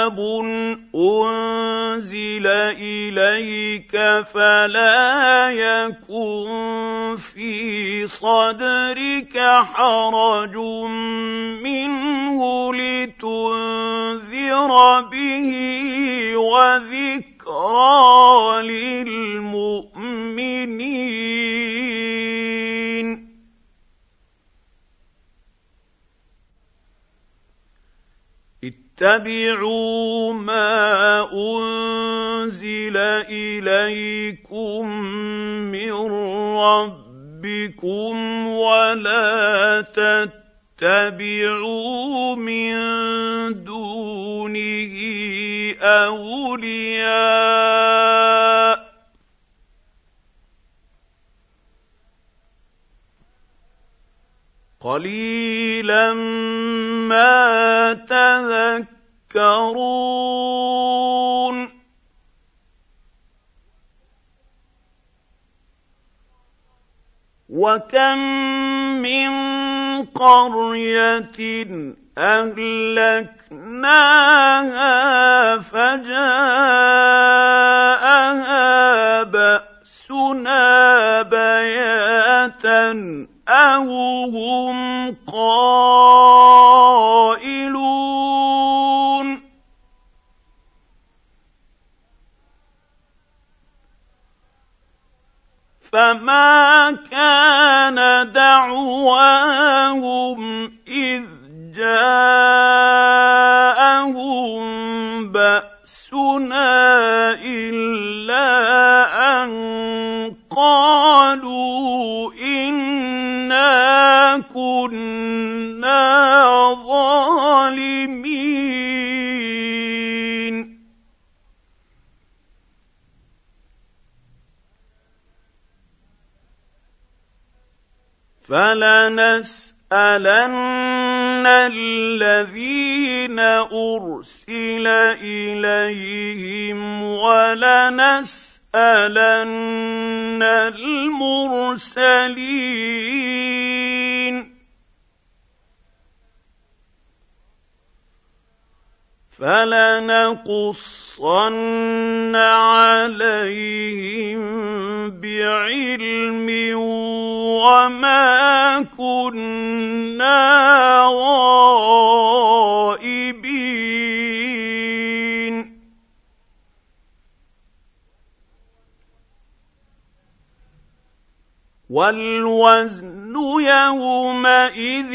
كتاب انزل اليك فلا يكن في صدرك حرج منه لتنذر به وذكرى للمؤمنين اتبعوا ما أنزل إليكم من ربكم ولا تتبعوا من دونه أولياء قليلا ما تذكرون. وكم من قرية أهلكناها فجاءها بأسنا بياتا أو هم قائلون فما كان دعواهم اذ جاءهم باسنا الا ان قالوا كنا ظالمين. فلنسالن الذين ارسل اليهم ولنسالن المرسلين فلنقصن عليهم بعلم وما كنا غائبين والوزن يومئذ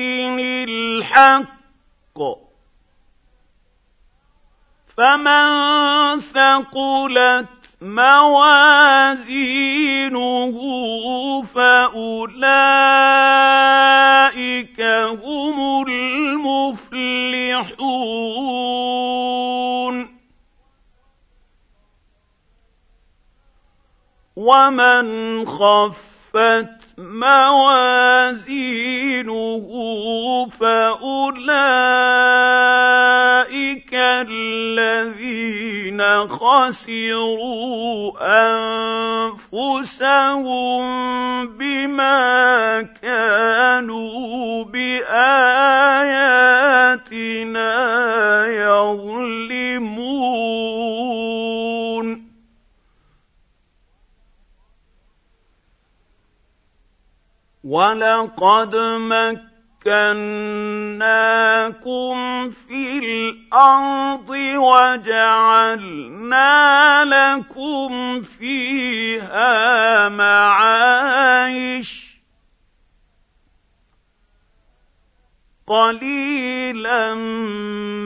الحق. فمن ثقلت موازينه فأولئك هم المفلحون. ومن خفت موازينه فأولئك الذين خسروا أنفسهم بما كانوا بآياتنا يظلمون. ولقد مكناكم في الأرض وجعلنا لكم فيها معايش قليلا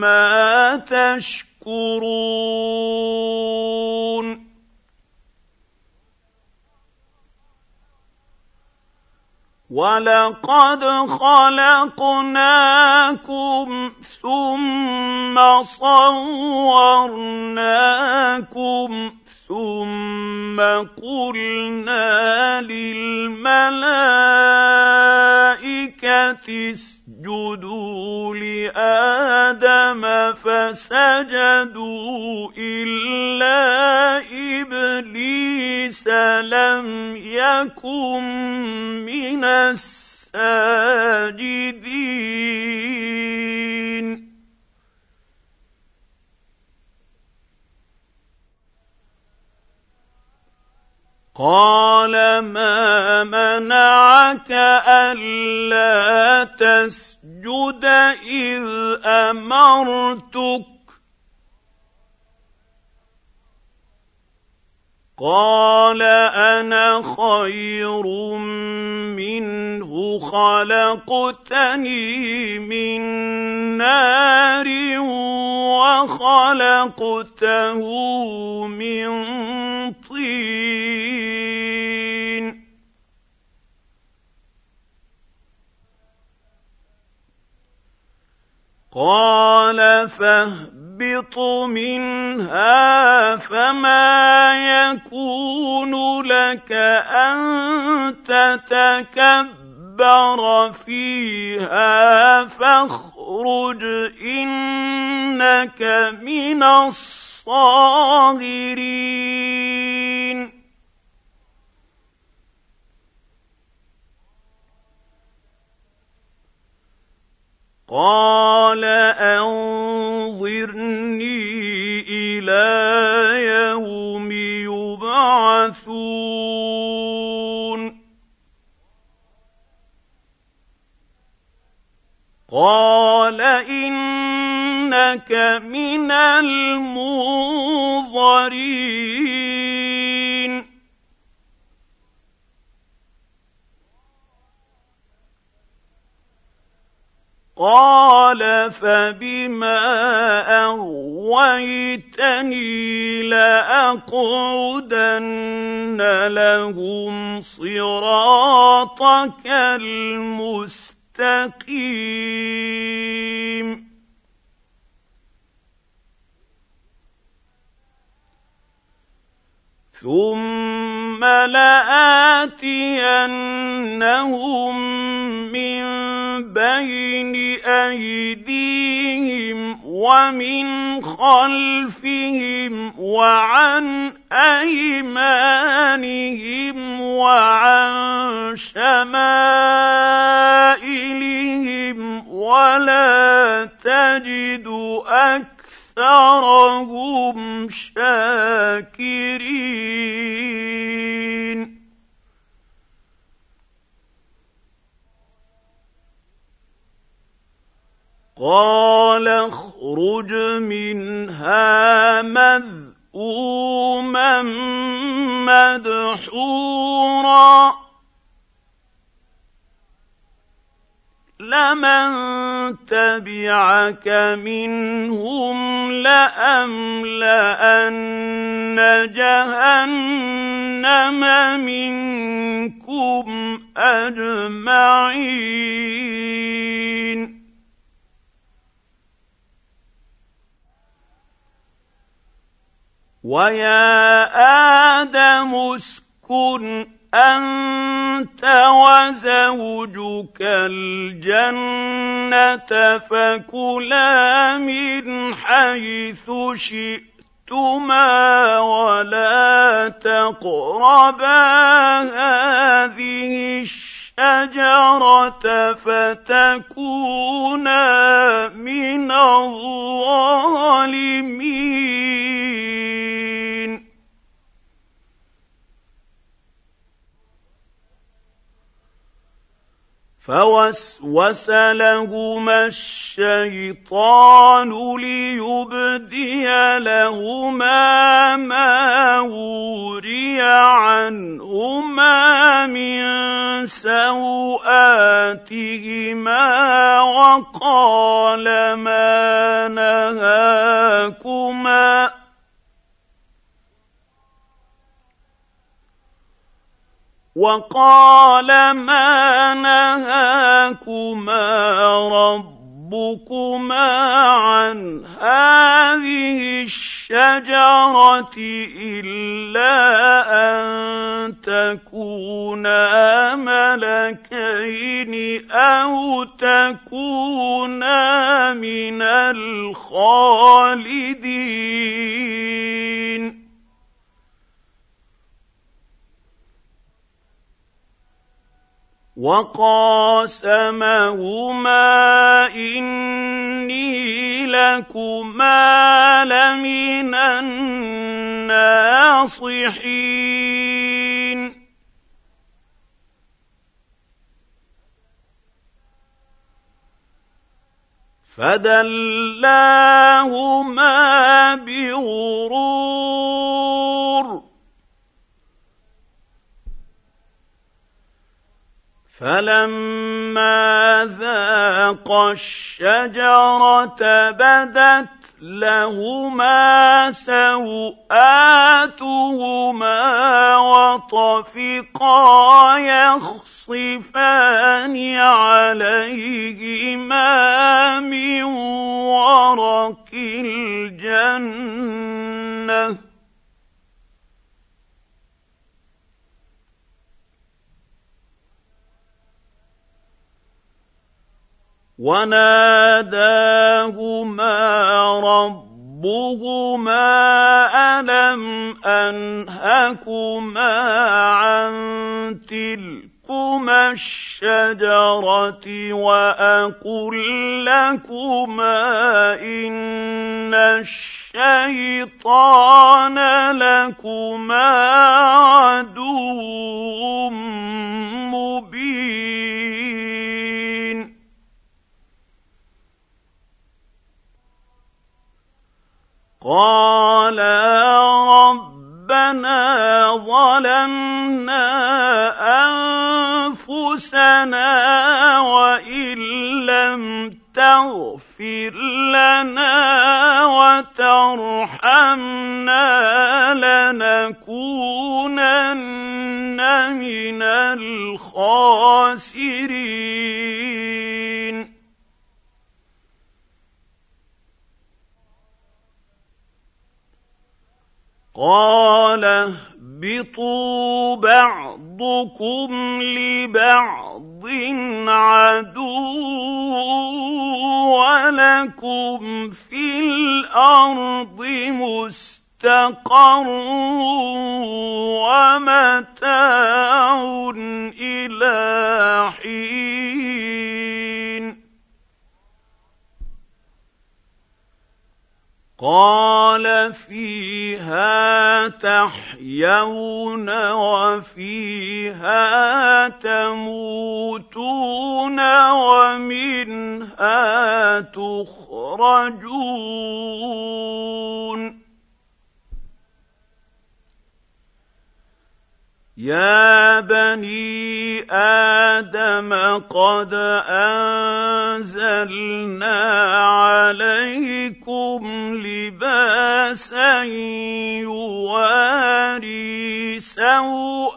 ما تشكرون ولقد خلقناكم ثم صورناكم ثم قلنا للملائكه اسجدوا لادم فسجدوا الا ابليس لم يكن من الساجدين. قال ما منعك ألا تسجد إذ أمرتك؟ قال أنا خير منه خلقتني من نار وخلقته من طين. قال فاهبط منها فما يكون لك أن تتكبر فيها فاخرج إنك من الصاغرين قال أنظرني إلى يوم يبعثون. قال إنك من المنظرين. قال فبما أغويتني لأقعدن لهم صراطك المستقيم. ثم لآتينهم من بين أيديهم ومن خلفهم وعن أيمانهم وعن شمائلهم ولا تجد أكثر اكثرهم شاكرين قال اخرج منها مذءوما مدحورا لمن تبعك منهم لاملان جهنم منكم اجمعين ويا آدم اسكن أنت وزوجك الجنة فكلا من حيث شئتما ولا تقربا هذه الشجرة فتكونا من الظالمين. فوسوس لهما الشيطان ليبدي لهما ما وري عنهما من سوآتهما وقال ما نهاكما وقال ما نهاكما ربكما عن هذه الشجرة إلا أن تكونا ملكين أو تكونا من الخالدين. وقاسمهما إني لكما لمن الناصحين. فدلاهما بغرور فلما ذاقا الشجرة بدت لهما سوآتهما وطفقا يخصفان عليهما من ورق الجنة وناداهما ربهما ألم أنهكما عن تلكما الشجرة وأقل لكما إن الشيطان لكما عدو قالا ربنا ظلمنا أنفسنا وإن لم تغفر لنا وترحمنا لنكونن من الخاسرين. قال اهبطوا بعضكم لبعض عدو ولكم في الأرض مستقر ومتاع إلى حين قال فيها تحيون وفيها تموتون ومنها تخرجون يا بني آدم قد انزلنا عليكم لباسا يواري سواتكم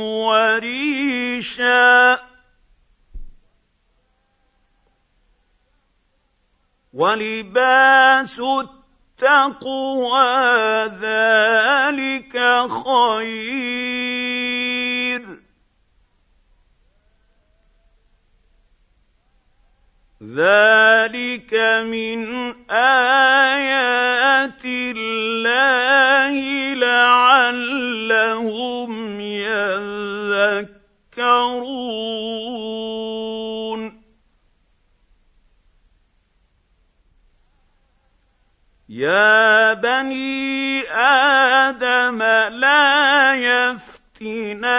وريشا ولباس التقوى ذلك خير. ذلك من آيات الله لعلهم يذكرون. يا بني آدم لا يفتننكم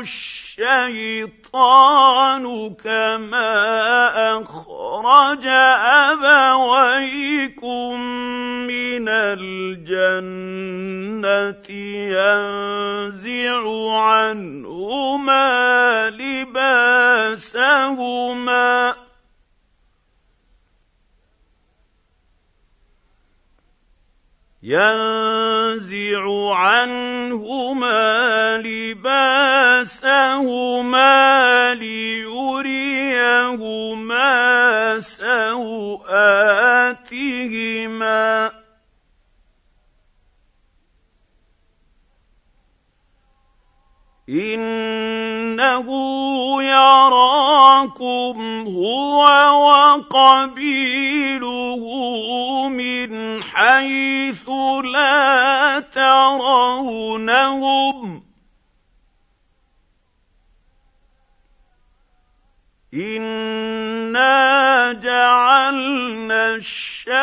الشيطان كما أخرج أبويكم من الجنة ينزع عنهما لباسهما. ينزع عنهما لباسهما ليريهما سوآتهما. إنه يراكم هو وقبيله من حيث لا ترونهم انا جعلنا الشياطين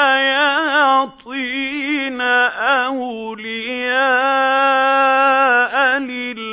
اولياء للذين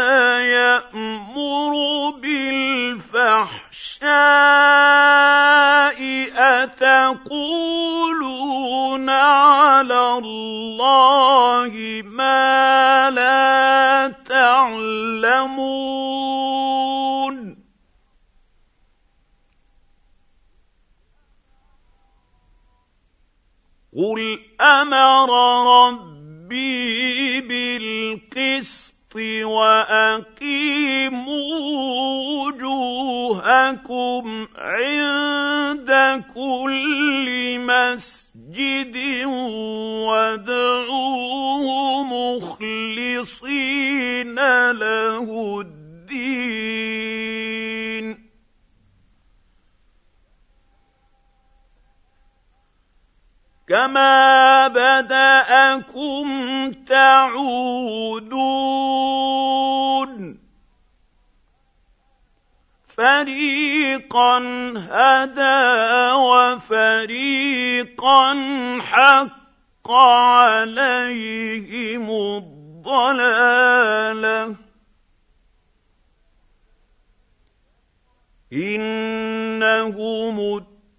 بالفحشاء أتقولون على الله ما لا تعلمون؟ قل أمر ربي بالقسط واقيموا وجوهكم عند كل مسجد وادعوه مخلصين له الدين. كما بداكم تعودون فريقا هدى وفريقا حق عليهم الضلاله إنهم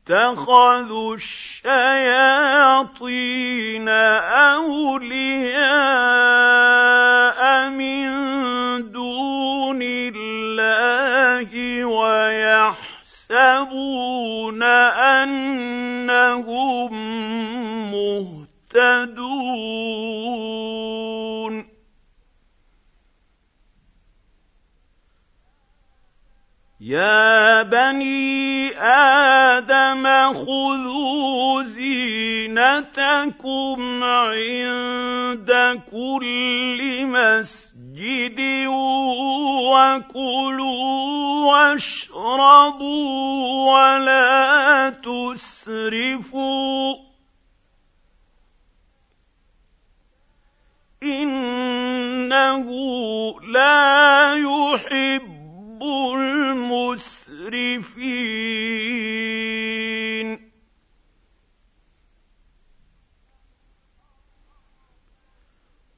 اتخذوا الشياطين أولياء من دون الله. ويحسبون أنهم مهتدون. يا بني آدم خذوا زينتكم عند كل مسجد. وكلوا واشربوا ولا تسرفوا إنه لا يحب المسرفين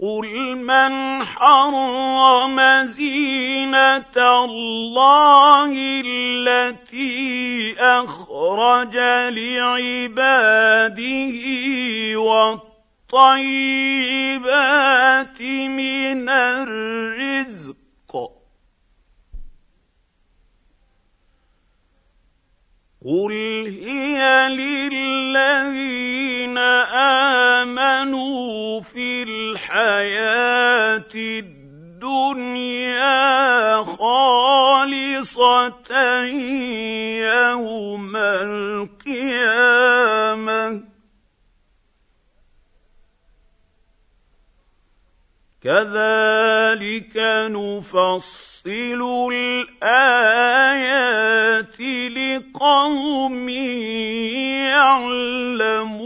قل من حرم زينه الله التي اخرج لعباده والطيبات من الرزق قل هي للذين امنوا في الحياة الدنيا خالصه يوم القيامه كذلك نفصل الآيات لقوم يعلمون.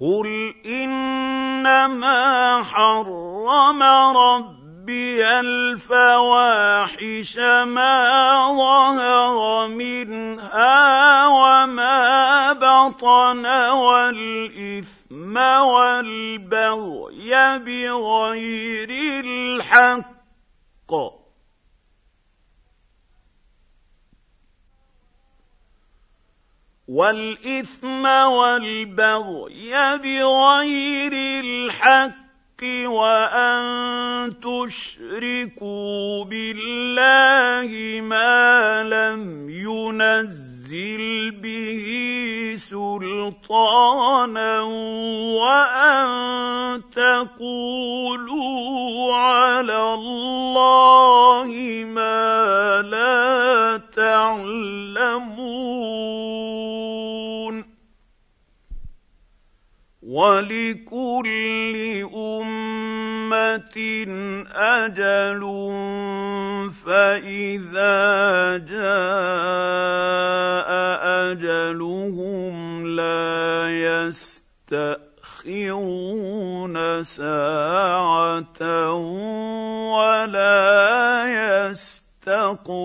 قل انما حرم ربي الفواحش ما ظهر منها وما بطن والإثم والبغي بغير الحق. والإثم والبغي بغير الحق. وأن تشركوا بالله ما لم ينزل به سلطانا وأن تقولوا على الله ما لا تعلمون. ولكل امه أجل فاذا جاء اجلهم لا يستاخرون ساعه ولا يستقدمون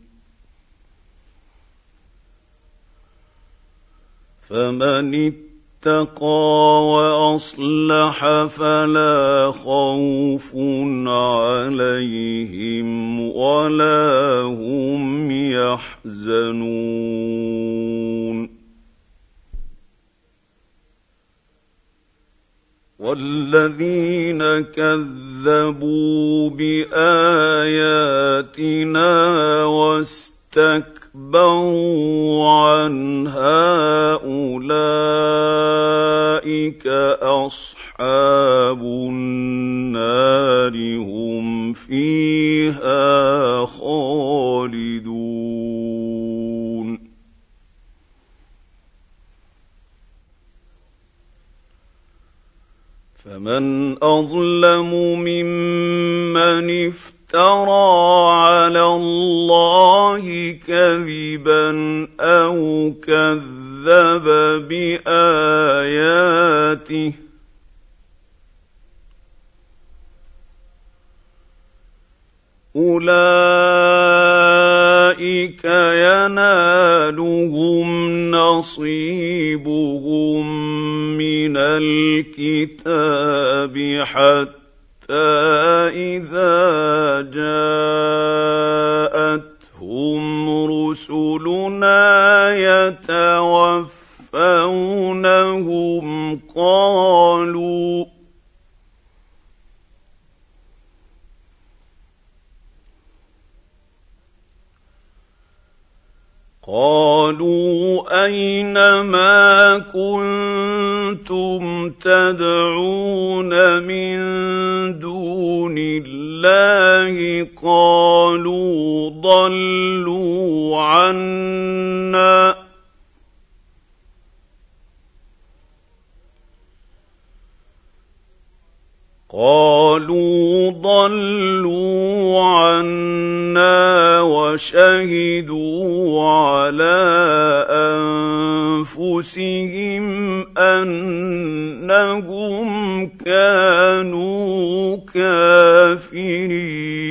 فمن اتقى وأصلح فلا خوف عليهم ولا هم يحزنون. والذين كذبوا بآياتنا واستكبروا اسْتَكْبَرُوا عَنْهَا أُولَٰئِكَ أَصْحَابُ النَّارِ هُمْ فِيهَا خَالِدُونَ. فَمَنْ أَظْلَمُ مِمَّنِ افْتَرَىٰ افترى على الله كذبا أو كذب بآياته. أولئك ينالهم نصيبهم من الكتاب حتى إذا جاءتهم رسلنا يتوفونهم قالوا قالوا أين ما كنتم تدعون من دون الله؟ قالوا ضلوا عنا. قالوا ضلوا عنا وشهدوا على أنفسهم أنهم كانوا كافرين.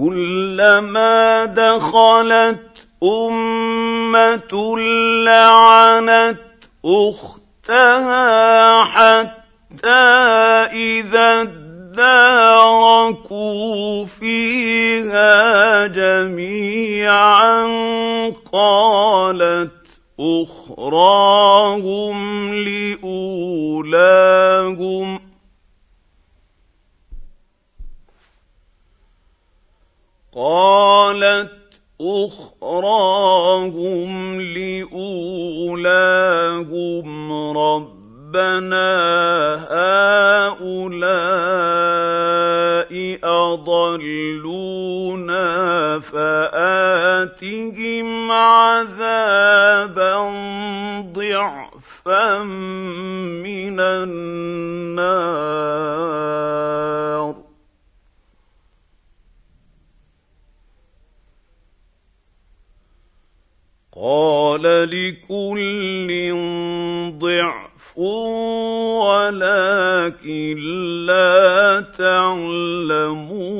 كلما دخلت أمة لعنت أختها حتى إذا اداركوا فيها جميعا قالت أخراهم لأولاهم قالت أخراهم لأولاهم ربنا هؤلاء أضلونا فآتهم عذابا ضعفا من النار. قال لكل ضعف ولكن لا تعلمون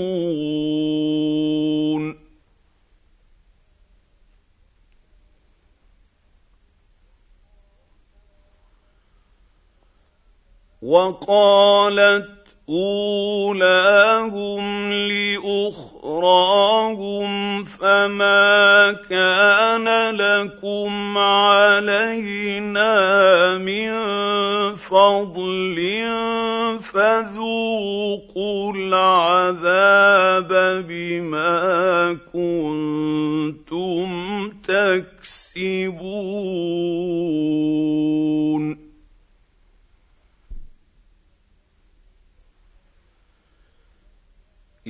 وقالت أولاهم لأخراهم فما كان لكم علينا من فضل فذوقوا العذاب بما كنتم تكسبون.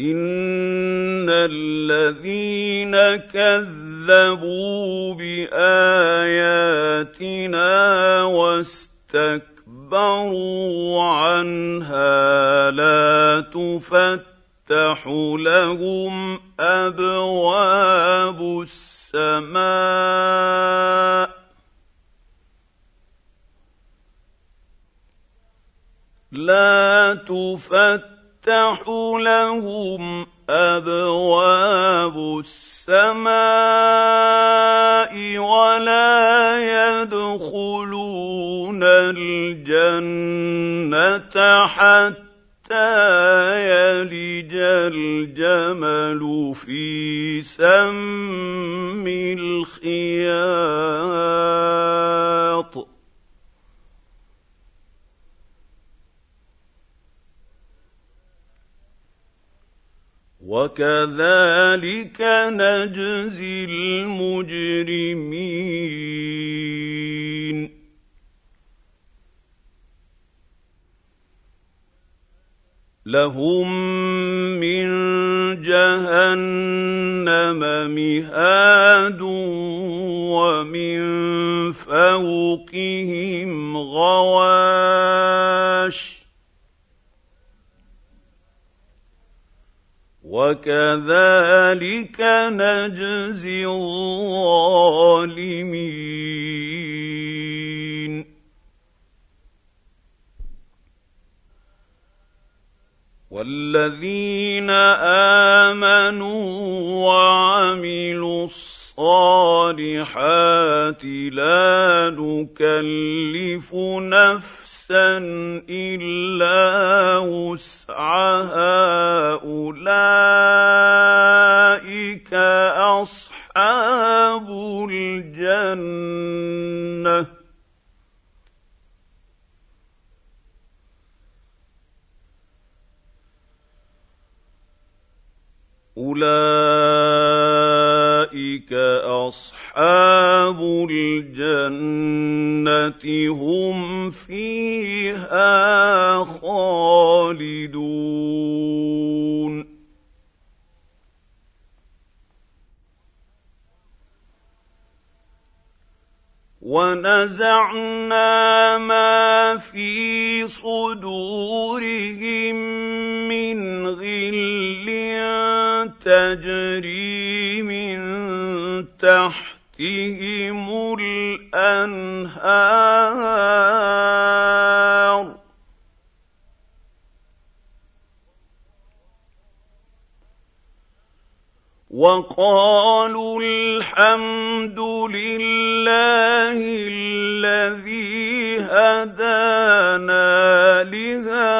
ان الذين كذبوا باياتنا واستكبروا عنها لا تفتح لهم ابواب السماء لا تفتح تفتح لهم أبواب السماء ولا يدخلون الجنة حتى يلج الجمل في سم الخياط. وكذلك نجزي المجرمين لهم من جهنم مهاد ومن فوقهم غواش وكذلك نجزي الظالمين والذين امنوا وعملوا الصالحات لا نكلف نفسا إلا وسعها. أولئك أصحاب الجنة. أولئك أصحاب الجنة هم فيها خالدون. ونزعنا ما في صدورهم من غل تجري من تحتهم الأنهار. وقالوا الحمد لله الذي هدانا لهذا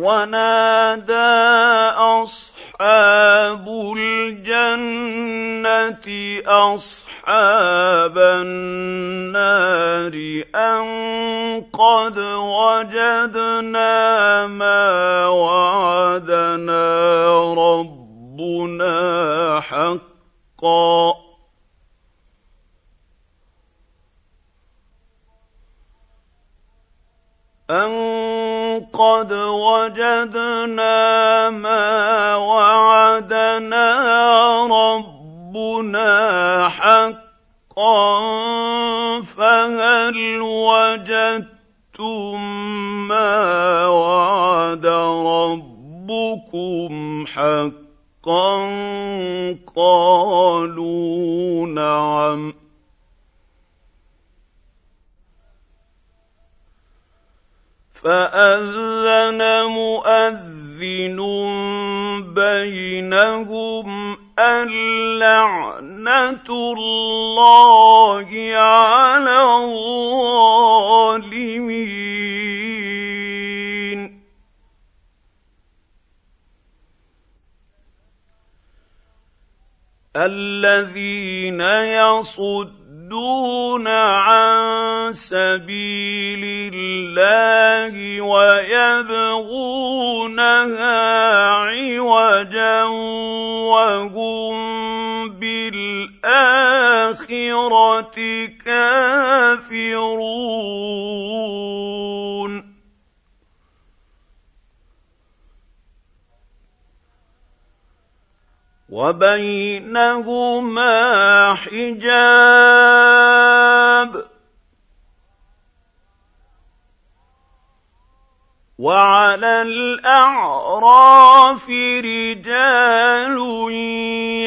ونادى أصحاب الجنة أصحاب النار أن قد وجدنا ما وعدنا ربنا حقا. أن قد وجدنا ما وعدنا ربنا حقا فهل وجدتم ما وعد ربكم حقا؟ قالوا نعم. فأذن مؤذن بينهم اللعنة الله على الظالمين. الذين يصد يصدون عن سبيل الله ويبغونها عوجا وهم بالآخرة كافرون. وبينهما حجاب. وعلى الأعراف رجال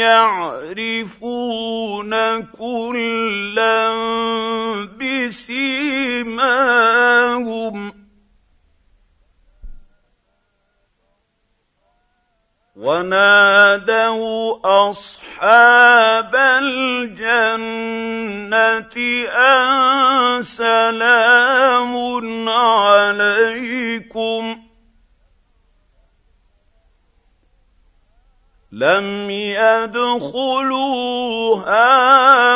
يعرفون كلا بسيماهم. ونادوا أصحاب الجنة أن سلام عليكم. لم يدخلوها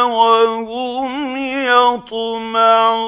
وهم يطمعون.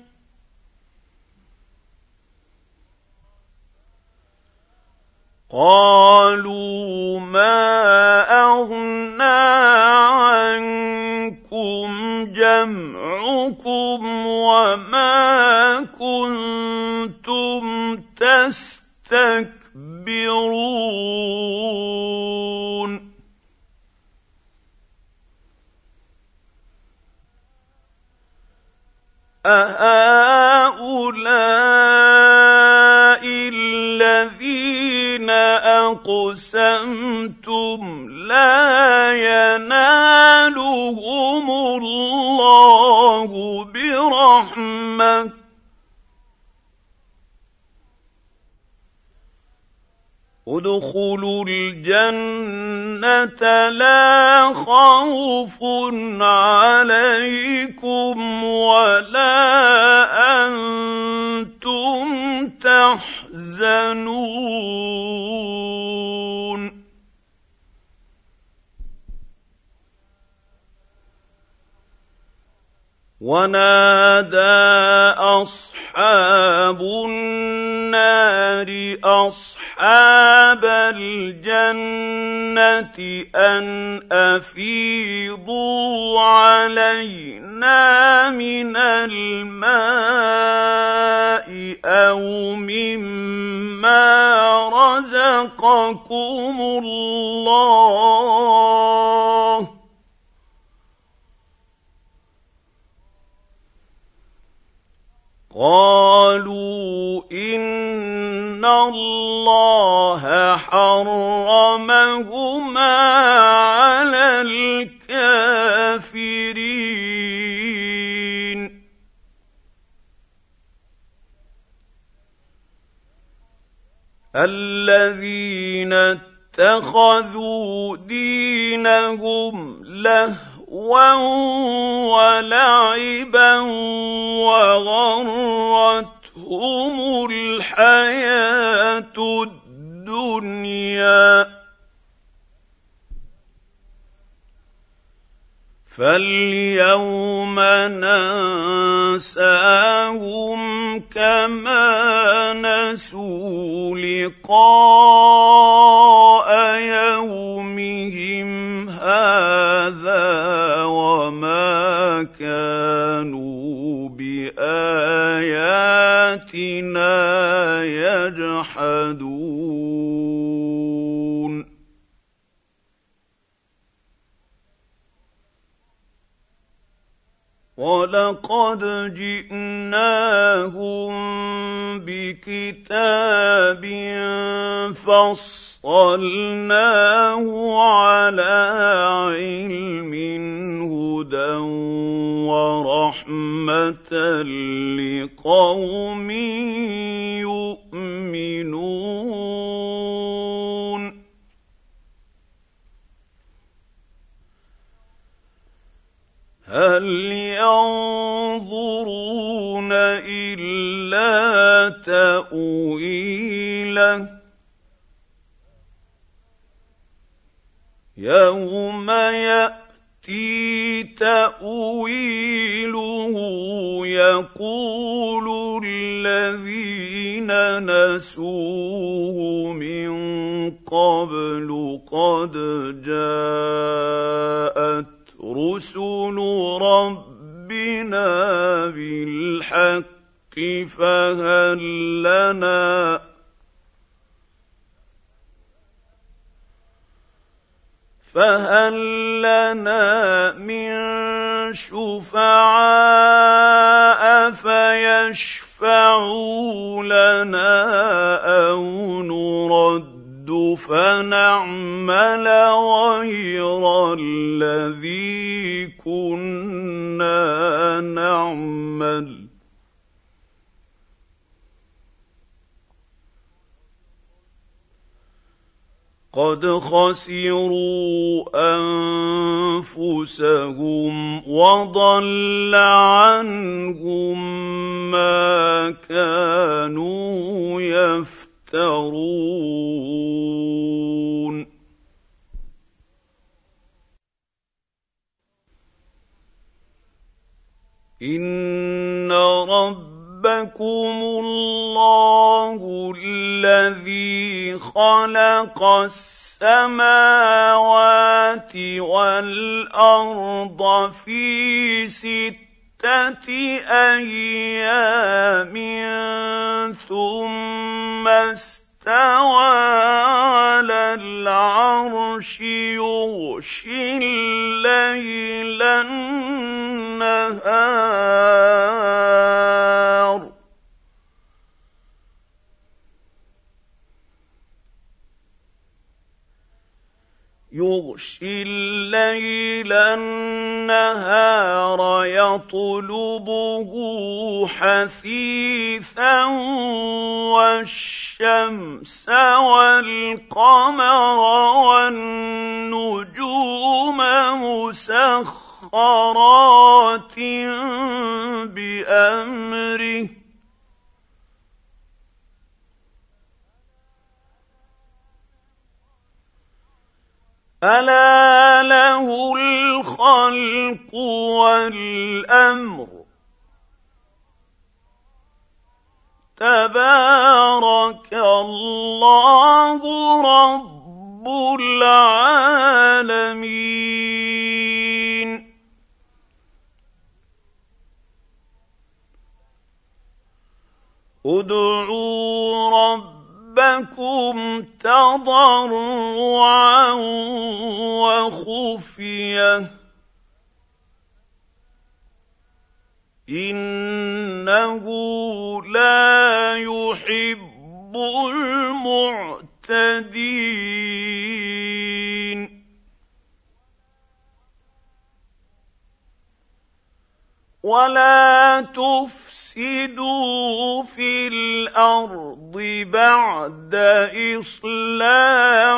قالوا ما أغنى عنكم جمعكم وما كنتم تستكبرون أهل أقسمتم لا ينالهم الله برحمة. ادخلوا الجنة لا خوف عليكم ولا أنتم تحزنون. ونادى أصحاب النار أصحاب الجنة أن أفيضوا علينا من الماء أو مما رزقكم الله قالوا إن الله حرمهما على الكافرين. الذين اتخذوا دينهم لهوا ولعبا وغرتهم الحياة الدنيا فاليوم ننساهم كما نسوا لقاء يومهم هذا وما كانوا باياتنا يجحدون ولقد جئناهم بكتاب فصلناه على علم هدى ورحمه لقوم يؤمنون. هل ينظرون الا تاويله يوم ياتي تاويله يقول الذين نسوه من قبل قد جاءت رسل ربنا بالحق فهل لنا فهل لنا من شفعاء فيشفعوا لنا أو نرد فنعمل غير الذي كنا نعمل. قد خسروا أنفسهم وضل عنهم ما كانوا يفترون يفترون. ان ربكم الله الذي خلق السماوات والارض في ستة أيام ثم استوى على العرش يغشي الليل النهار. يغشي الليل النهار يطلبه حثيثا والشمس والقمر والنجوم مسخرات بأمره الا له الخلق والامر تبارك الله رب العالمين ادعوا رب ربكم تضرعا وخفية. إنه لا يحب المعتدين. ولا تفسدوا تفسدوا في الأرض بعد إصلاحها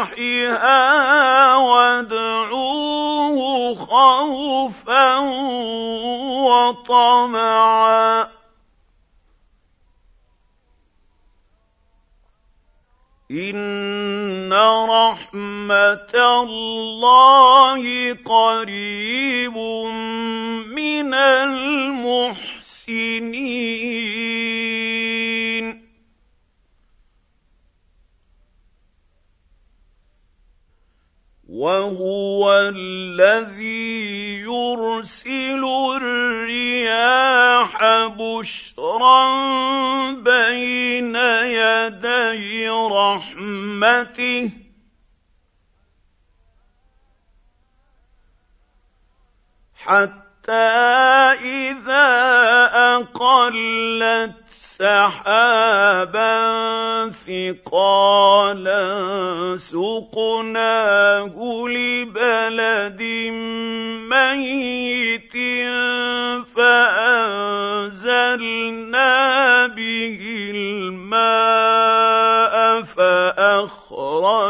وادعوه خوفا وطمعا. إن رحمة الله قريب من المحسنين. المحسنين. وهو الذي يرسل الرياح بشرا بين يدي رحمته. حتى إذا أقلت سحابا ثقالا سقناه لبلد ميت فأنزلنا به الماء فأخرجنا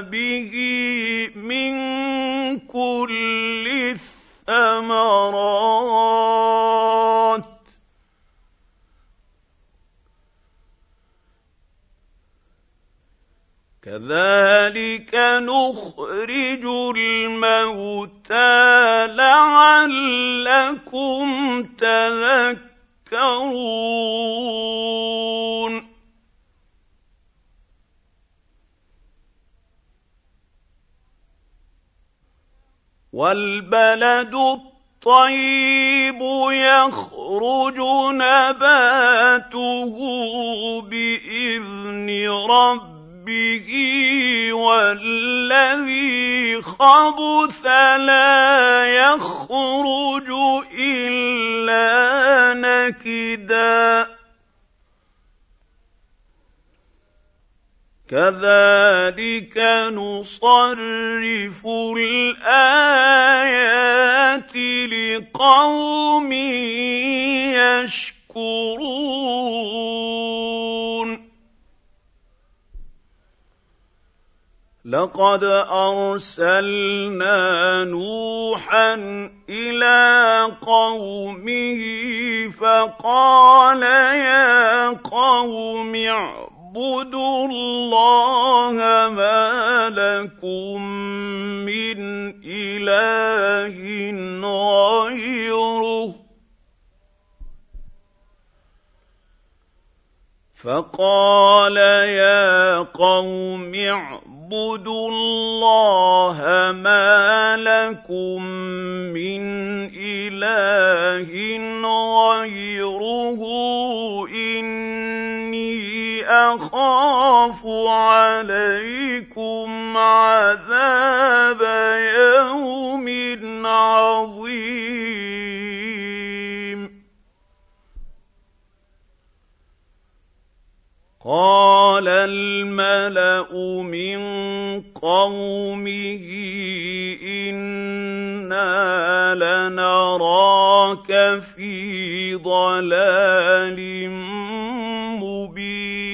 به من كل الثمرات كذلك نخرج الموتى لعلكم تذكرون. والبلد الطيب يخرج نباته بإذن ربه والذي خبث لا يخرج إلا نكدا. كذلك نصرف الآيات لقوم يشكرون. لقد أرسلنا نوحا إلى قومه فقال يا قوم اعبدوا الله ما لكم من اله غيره فقال يا قوم اعبدوا الله ما لكم من اله غيره أخاف عليكم عذاب يوم عظيم. قال الملأ من قومه أنا لنراك في ضلال مبين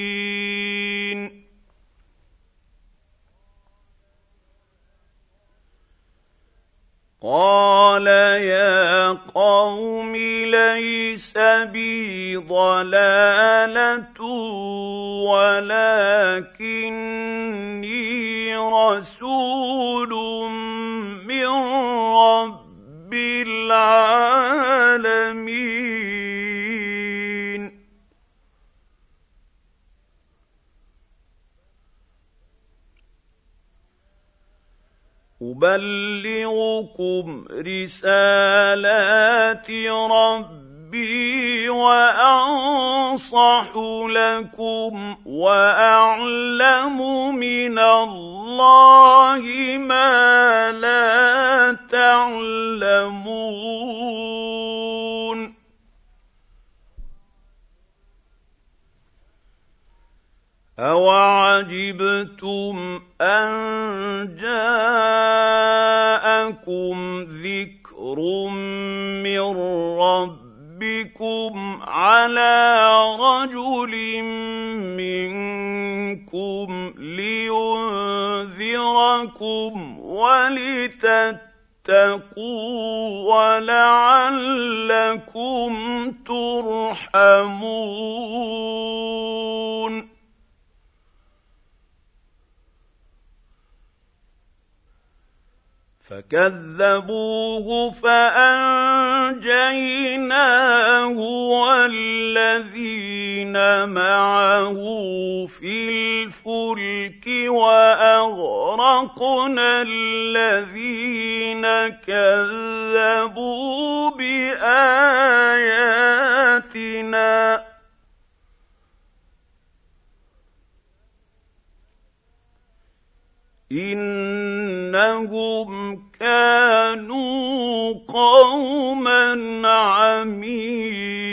قال يا قوم ليس بي ضلاله ولكني رسول من رب العالمين ابلغكم رسالات ربي وانصح لكم واعلم من الله ما لا تعلمون اوعجبتم ان جاءكم ذكر من رب ربكم على رجل منكم لينذركم ولتتقوا ولعلكم ترحمون فكذبوه فأنجيناه والذين معه في الفلك وأغرقنا الذين كذبوا بآياتنا. إنهم كانوا قوما عمين.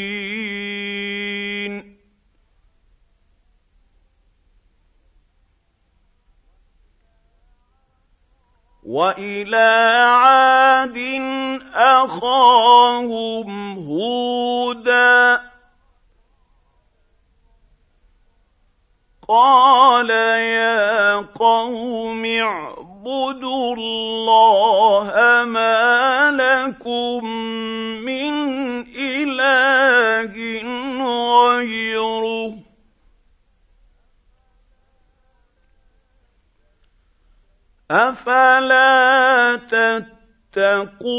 وإلى عاد أخاهم هودا. قال يا قوم اعبدوا الله ما لكم من إله غيره. أفلا تتقون؟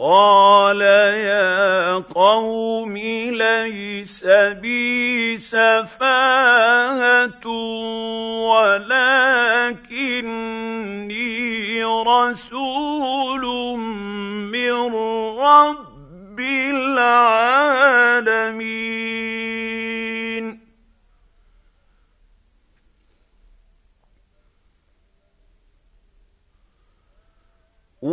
قال يا قوم ليس بي سفاهة ولكني رسول من رب العالمين.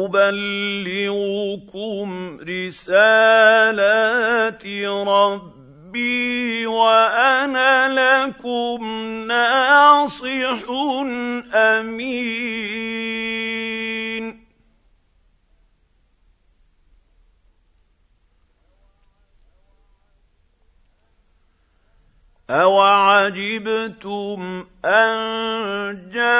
ابلغكم رسالات ربي وأنا لكم ناصح امين اوعجبتم ان جاءكم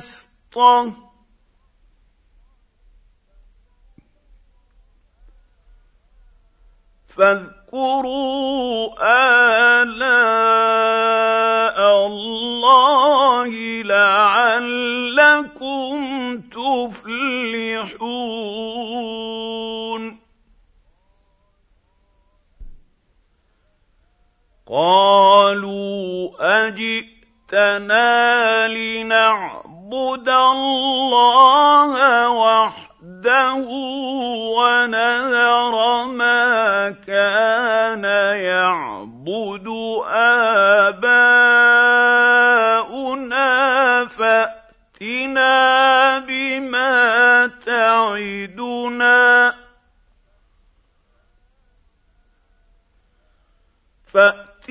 بسطه الله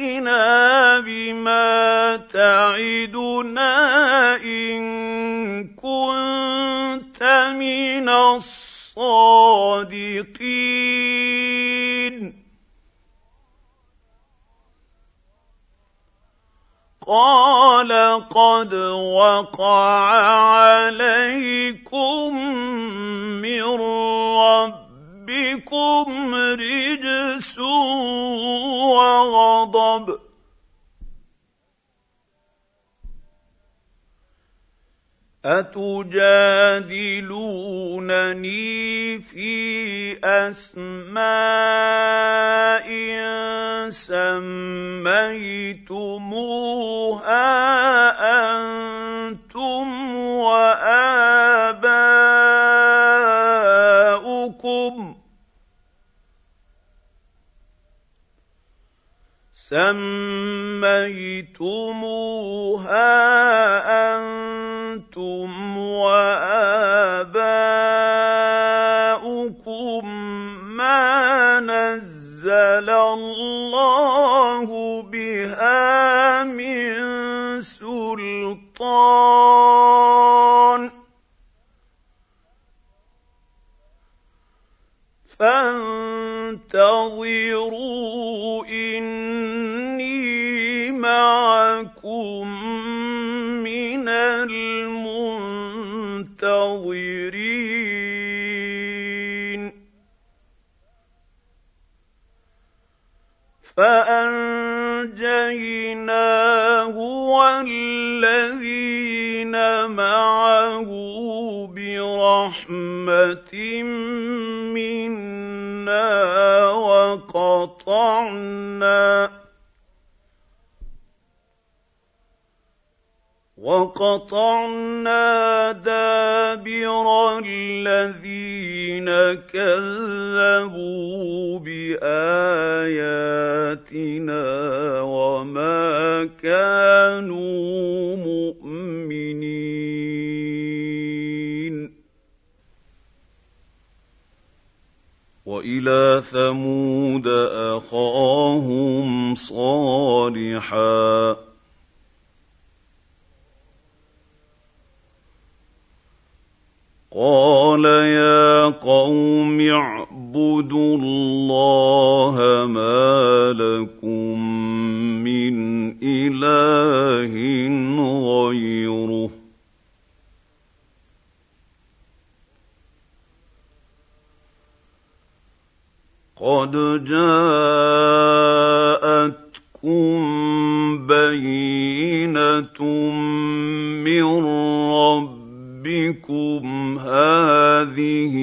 فأتنا بما تعدنا إن كنت من الصادقين قال قد وقع عليكم وغضب. أتجادلونني في أسماء سميتموها أنتم وآباؤكم. سميتموها أنتم وآباؤكم ما نزل الله بها من سلطان فانتظروا فأنجيناه والذين معه برحمة منا وقطعنا وقطعنا دابر الذين كذبوا بآياتنا وما كانوا مؤمنين. وإلى ثمود أخاهم صالحا. قال يا قوم اعبدوا الله ما لكم من اله غيره قد جاءتكم بينه من ربكم هذه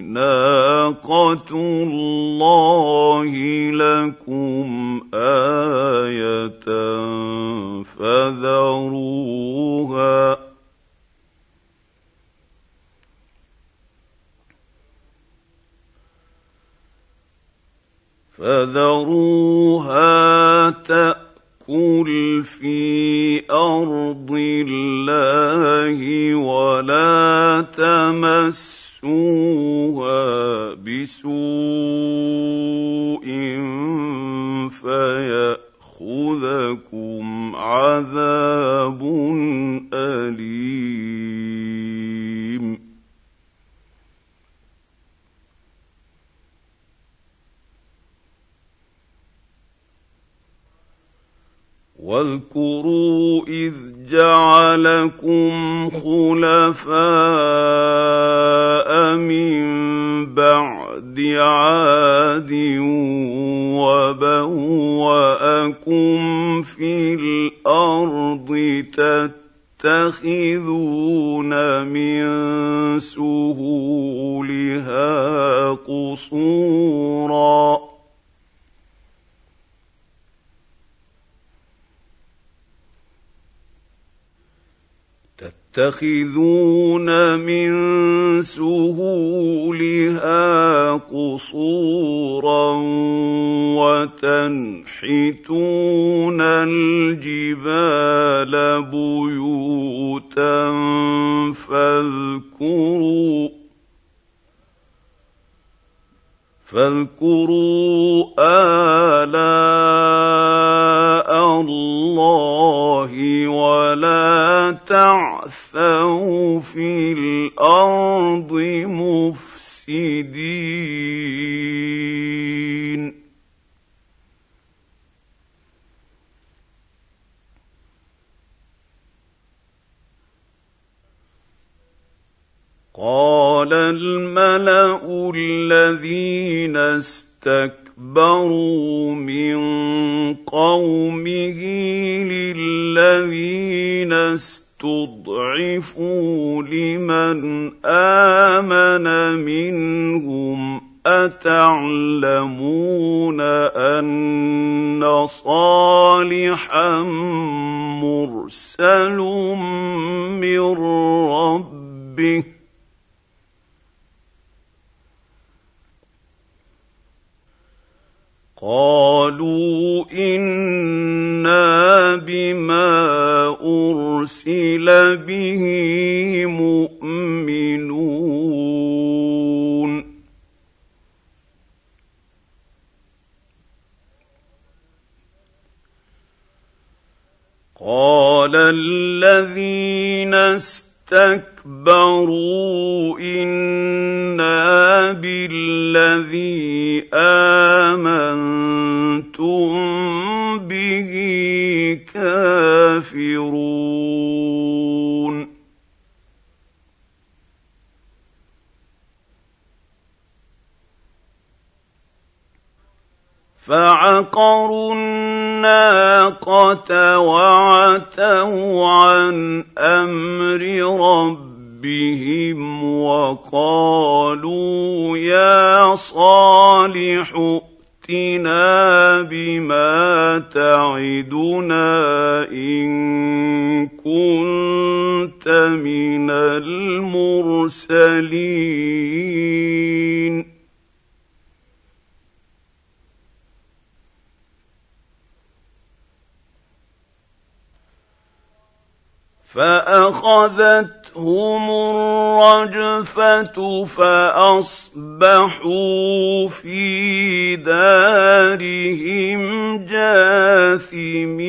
ناقة الله لكم آية فذروها فذروها تأ تاكل في ارض الله ولا تمسوها بسوء فياخذكم عذاب اليم واذكروا إذ جعلكم خلفاء من بعد عاد وبوأكم في الأرض تتخذون من سهولها قصورا تتخذون من سهولها قصورا وتنحتون الجبال بيوتا فاذكروا فاذكروا آلاء الله ولا تعثوا في الأرض مفسدين. قال الملأ الذين استكبروا من قومه للذين استضعفوا لمن آمن منهم أتعلمون أن صالحا مرسل من ربه قالوا إنا بما أرسل به مؤمنون. قال الذين استكبروا إنا بالذي آمنتم به كافرون. فعقروا الناقة وعتوا عن أمر ربهم وقالوا يا صالح ائتنا بما تعدنا ان كنت من المرسلين فاخذتهم الرجفة فأصبحوا في دارهم جاثمين.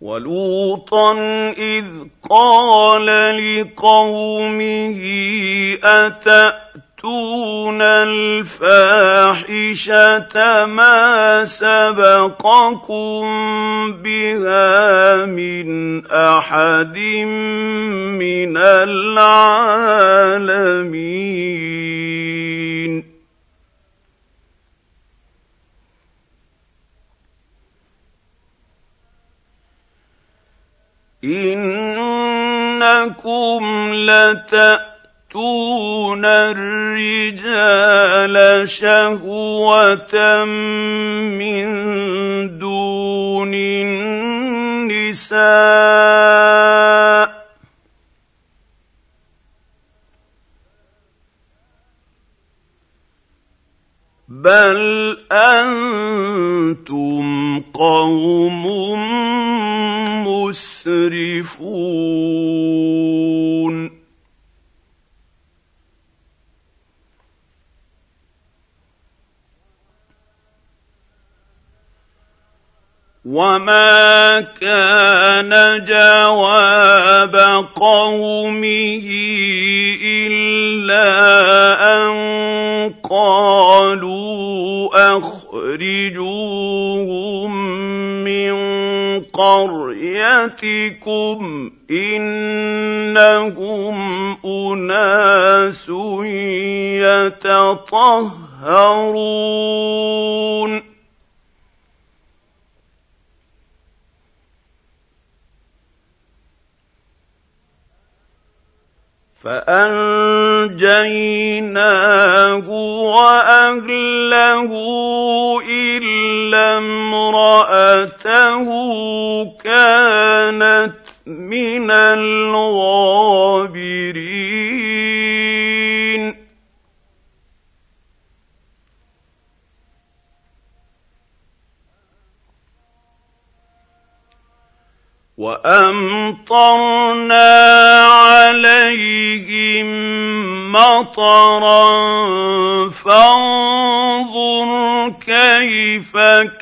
ولوطا إذ قال لقومه أتأتون الفاحشة ما سبقكم بها من أحد من العالمين إنكم لتأتون الرجال شهوة من دون النساء بل أنتم قوم مسرفون وما كان جواب قومه الا ان قالوا اخرجوهم من قريتكم انهم اناس يتطهرون فأنجيناه وأهله إلا امرأته كانت من الغابرين. وأمطرنا عليهم مطرا فانظر كيف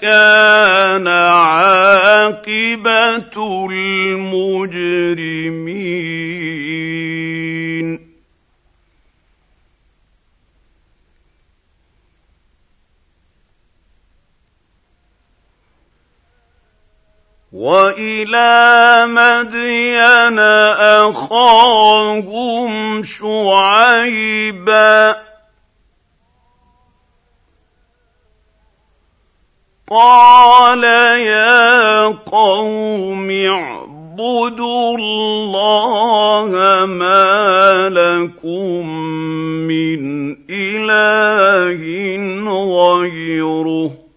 كان عاقبة المجرمين. وإلى مدين أخاهم شعيبا. قال يا قوم اعبدوا الله ما لكم من إله غيره.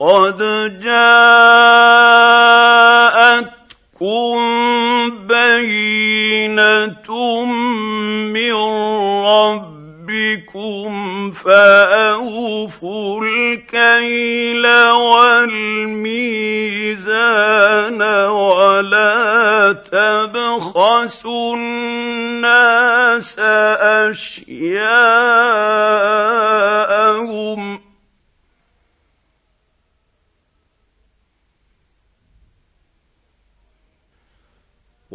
قد جاءتكم بينة من ربكم فأوفوا الكيل والميزان ولا تبخسوا الناس اشياءهم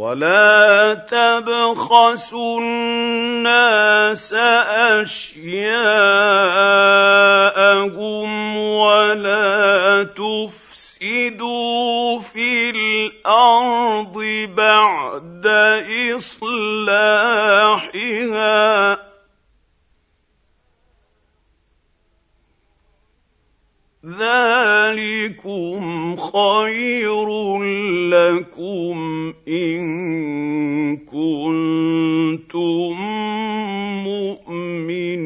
ولا تبخسوا الناس اشياءهم ولا تفسدوا في الأرض بعد اصلاحها ذلكم خير لكم إن كنتم مؤمنين.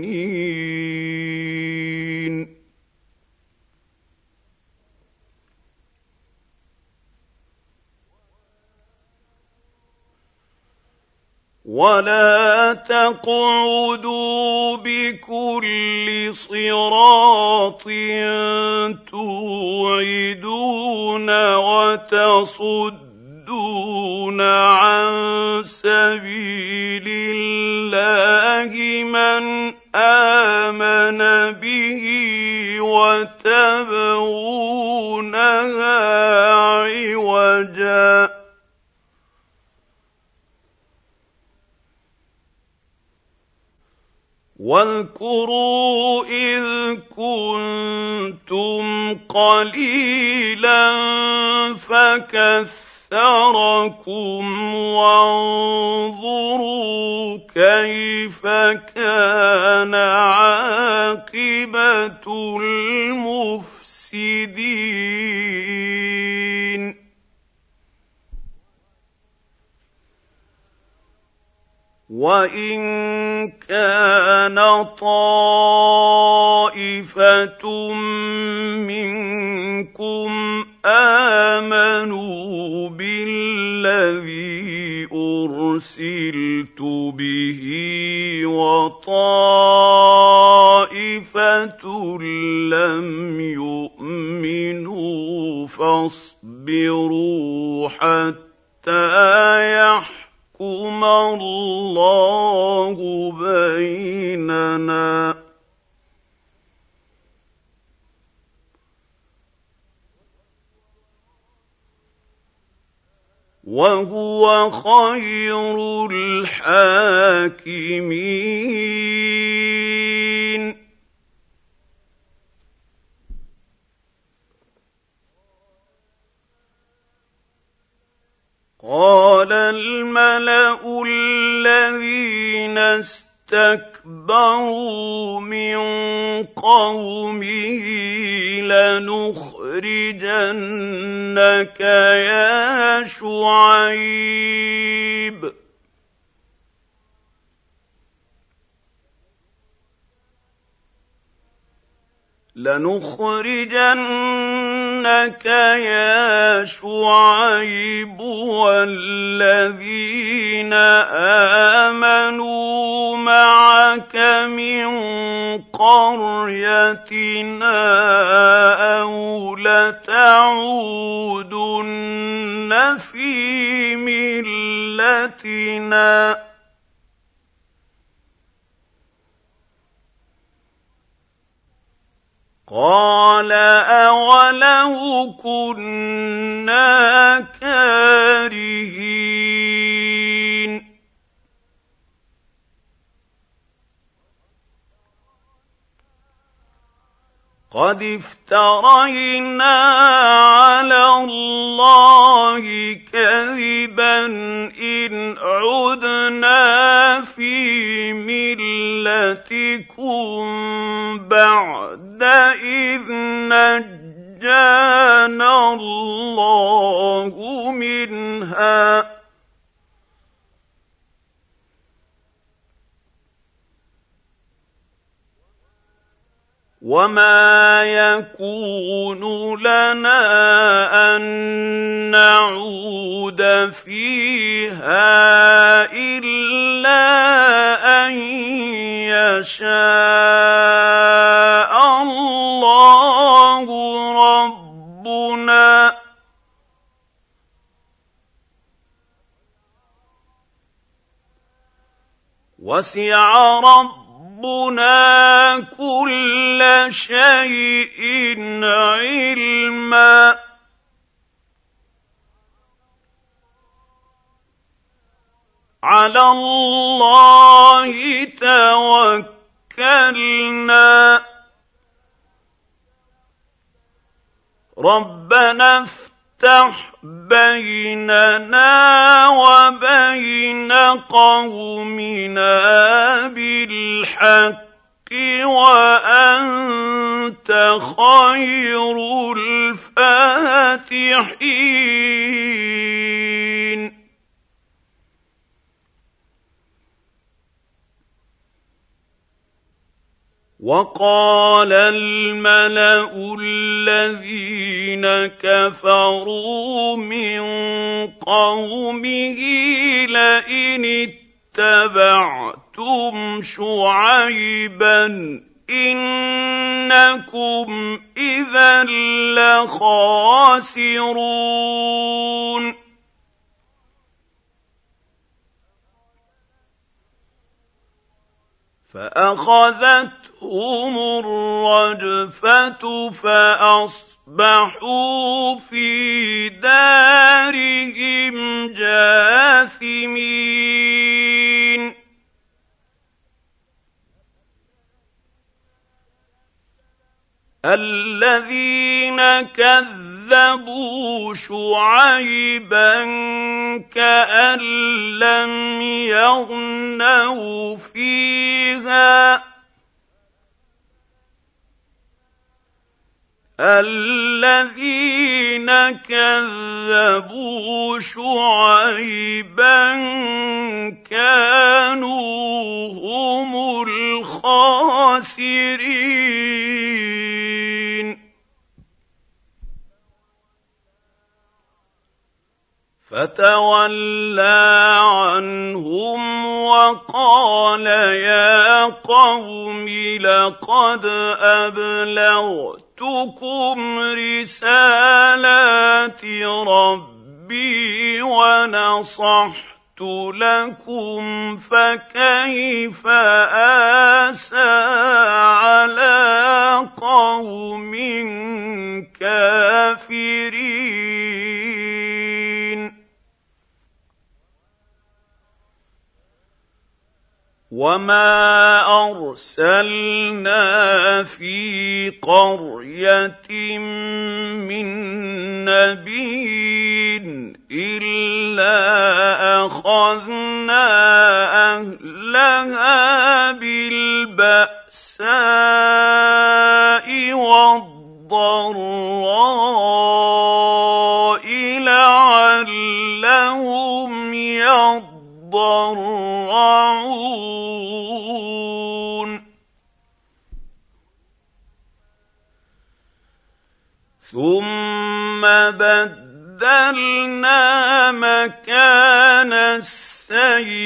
ولا تقعدوا بكل صراط توعدون وتصدون عن سبيل الله من امن به وتبغونها عوجا واذكروا إذ كنتم قليلا فكثركم وانظروا كيف كان عاقبة المفسدين. وان كان طائفه منكم امنوا بالذي ارسلت به وطائفه لم يؤمنوا فاصبروا حتى يحكموا يحكم الله بيننا. وهو خير الحاكمين. قال الملأ الذين استكبروا من قومه لنخرجنك يا شعيب. لنخرجنك يا شعيب والذين آمنوا معك من قريتنا أو لتعودن في ملتنا قال أولو كنا كارهين. قد افترينا على الله كذبا إن عدنا في ملتكم بعد إذ نجانا الله منها وما يكون لنا ان نعود فيها الا ان يشاء الله ربنا وسع رب ربنا كل شيء علما. على الله توكلنا. ربنا افتح بيننا وبين قومنا بالحق وأنت خير الفاتحين. وقال الملأ الذين كفروا من قومه لئن اتبعتم شعيبا إنكم إذا لخاسرون. فأخذتهم الرجفة فأصبحوا في دارهم جاثمين. الذين كذبوا شعيبا كأن لم يغنوا فيها. الذين كذبوا شعيبا كانوا هم الخاسرين. فتولى عنهم وقال يا قوم لقد أبلغتكم رسالات ربي ونصحت لكم فكيف آسى على قوم كافرين وما ارسلنا في قريه من نبي الا اخذنا اهلها بالباساء والضراء لعلهم يضرعون ثم بدلنا مكان السيئة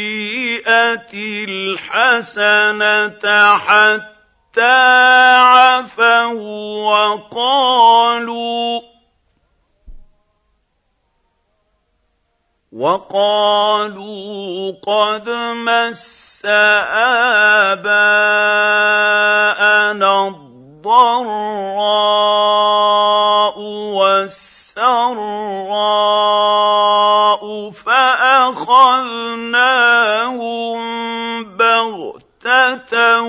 الحسنة حتى عفوا وقالوا وقالوا قد مس آباءنا الضراء والسراء فأخذناهم بغتة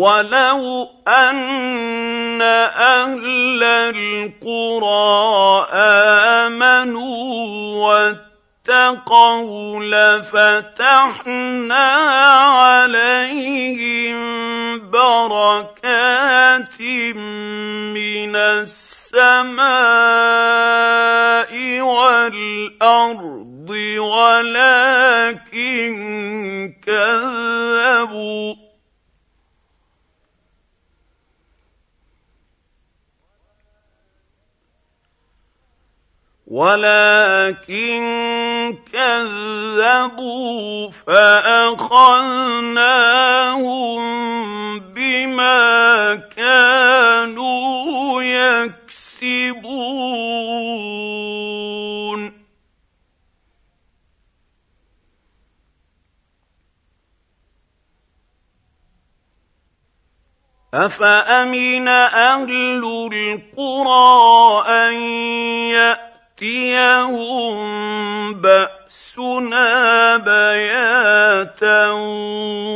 ولو ان أهل القرى امنوا واتقوا لفتحنا عليهم بركات من السماء والارض ولكن كذبوا ولكن كذبوا فأخذناهم بما كانوا يكسبون. أفأمن أهل القرى أن ياتوا ياتيهم باسنا بياتا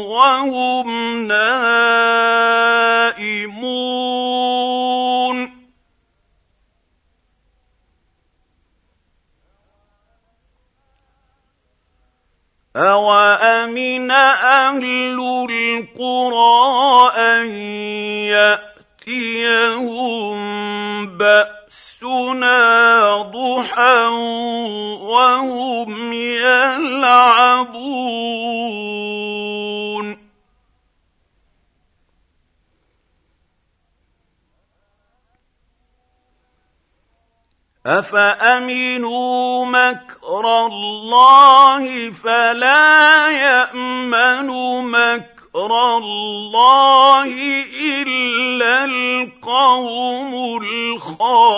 وهم نائمون اوامن أهل القرى ان ياتيهم باسنا ضحى وهم يلعبون افامنوا مكر الله فلا يامن مكر مكر الله إلا القوم الخاسرون.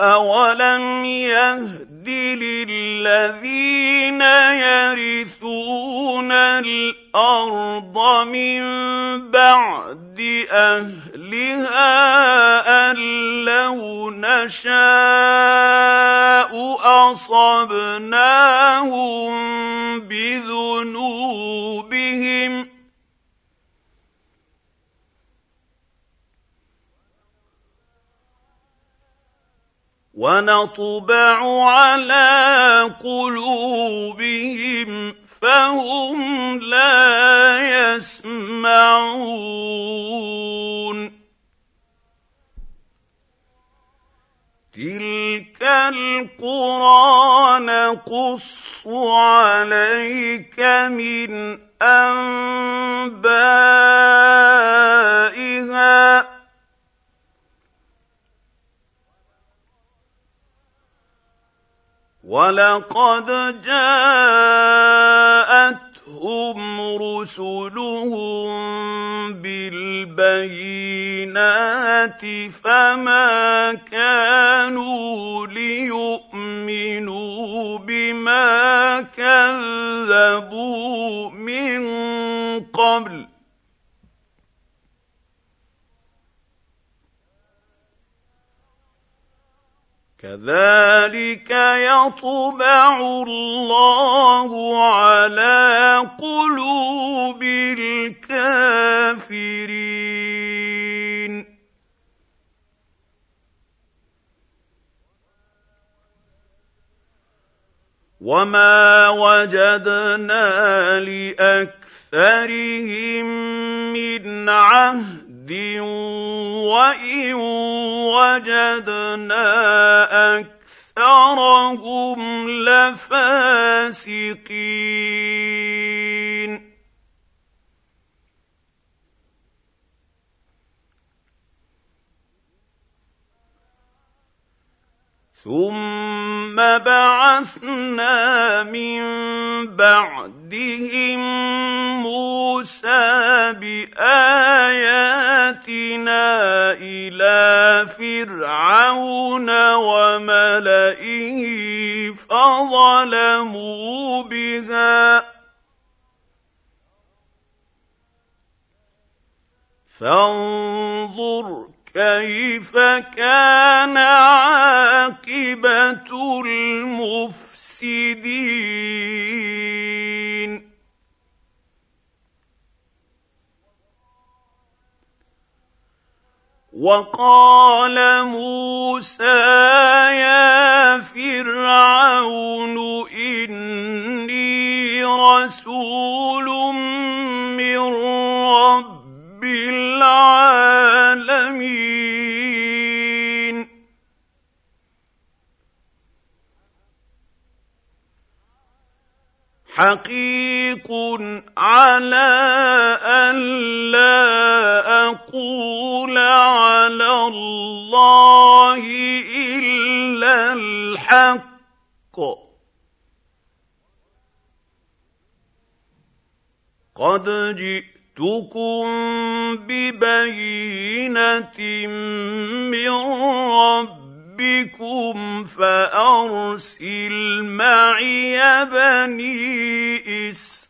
اولم يهد للذين يرثون الأرض من بعد أهلها أن لو نشاء أصبناهم بذنوبهم ونطبع على قلوبهم فهم لا يسمعون. تلك القرى نقص عليك من أنبائها. ولقد جاءتهم رسلهم بالبينات فما كانوا ليؤمنوا بما كذبوا من قبل كذلك يطبع الله على قلوب الكافرين. وما وجدنا لاكثرهم من عهد وإن وجدنا أكثرهم لفاسقين. ثم بعثنا من بعدهم موسى باياتنا إلى فرعون وملئه فظلموا بها فانظر كيف كان عاقبة المفسدين؟ وقال موسى يا فرعون إني رسول من رب العالمين. حقيق على أن لا أقول على الله إلا الحق. قد جئتكم ببينة من ربكم فأرسل معي بني إسرائيل.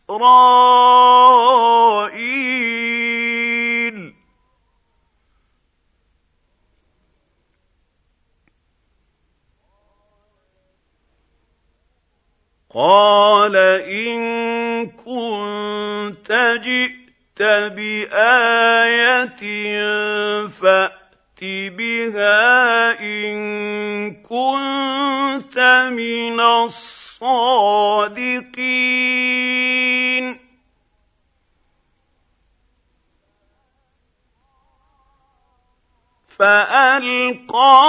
قال إن كنت جئت بآية فأت بها إن كنت من الصادقين. فألقى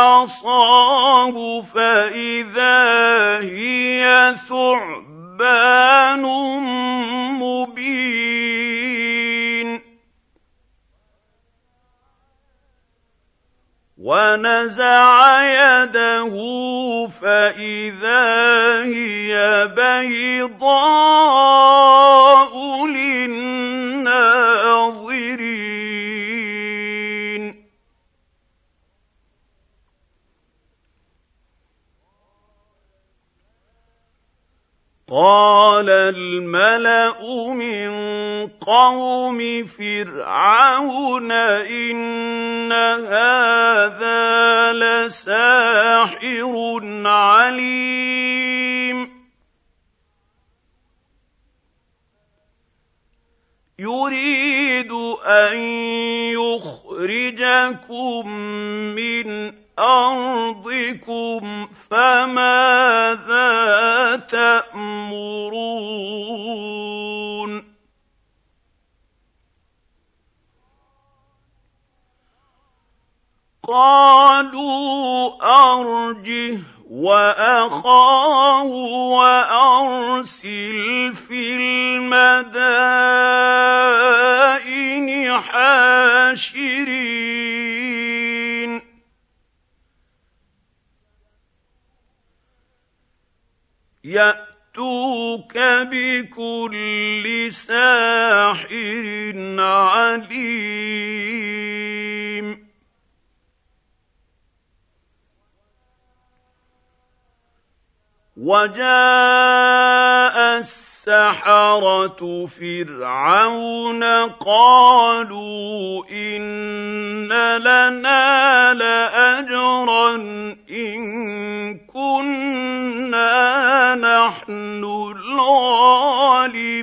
عصاه فإذا هي ثعبان مبين ونزع يده فاذا هي بيضاء للناظرين قال الملأ من قوم فرعون إن هذا لساحر عليم. يريد أن يخرجكم من أرضكم فماذا تأمرون؟ قالوا أرجه وأخاه وأرسل في المدائن حاشرين. يأتوك بكل ساحر عليم. وجاء السحرة فرعون قالوا إن لنا لأجرا إن كنا نحن الغالبين.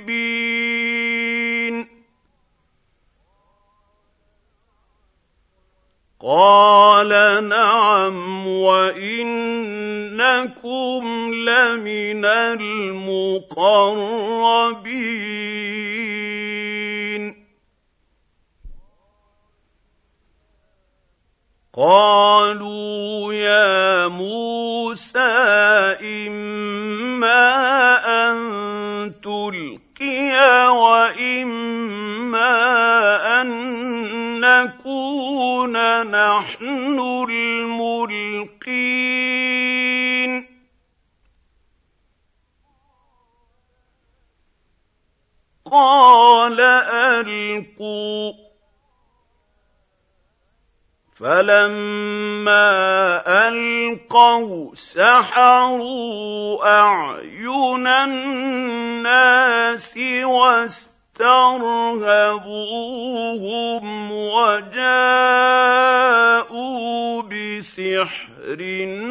قال نعم وإنكم لمن المقربين. قالوا يا موسى إما أن تلقي واما ان نكون نحن الملقين قال القوا فلما القوا سحروا اعين الناس واسترهبوهم وجاءوا بسحر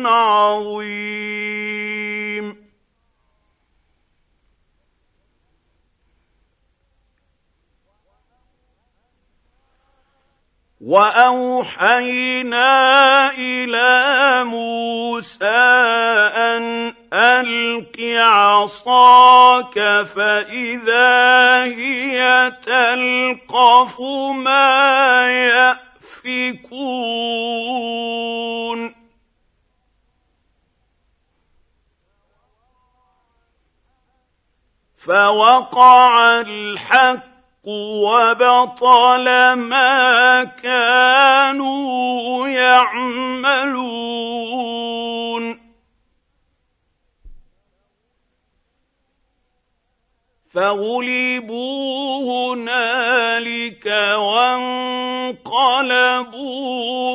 عظيم وأوحينا إلى موسى أن ألق عصاك فإذا هي تلقف ما يأفكون. فوقع الحق وبطل ما كانوا يعملون. فغلبوا هنالك وانقلبوا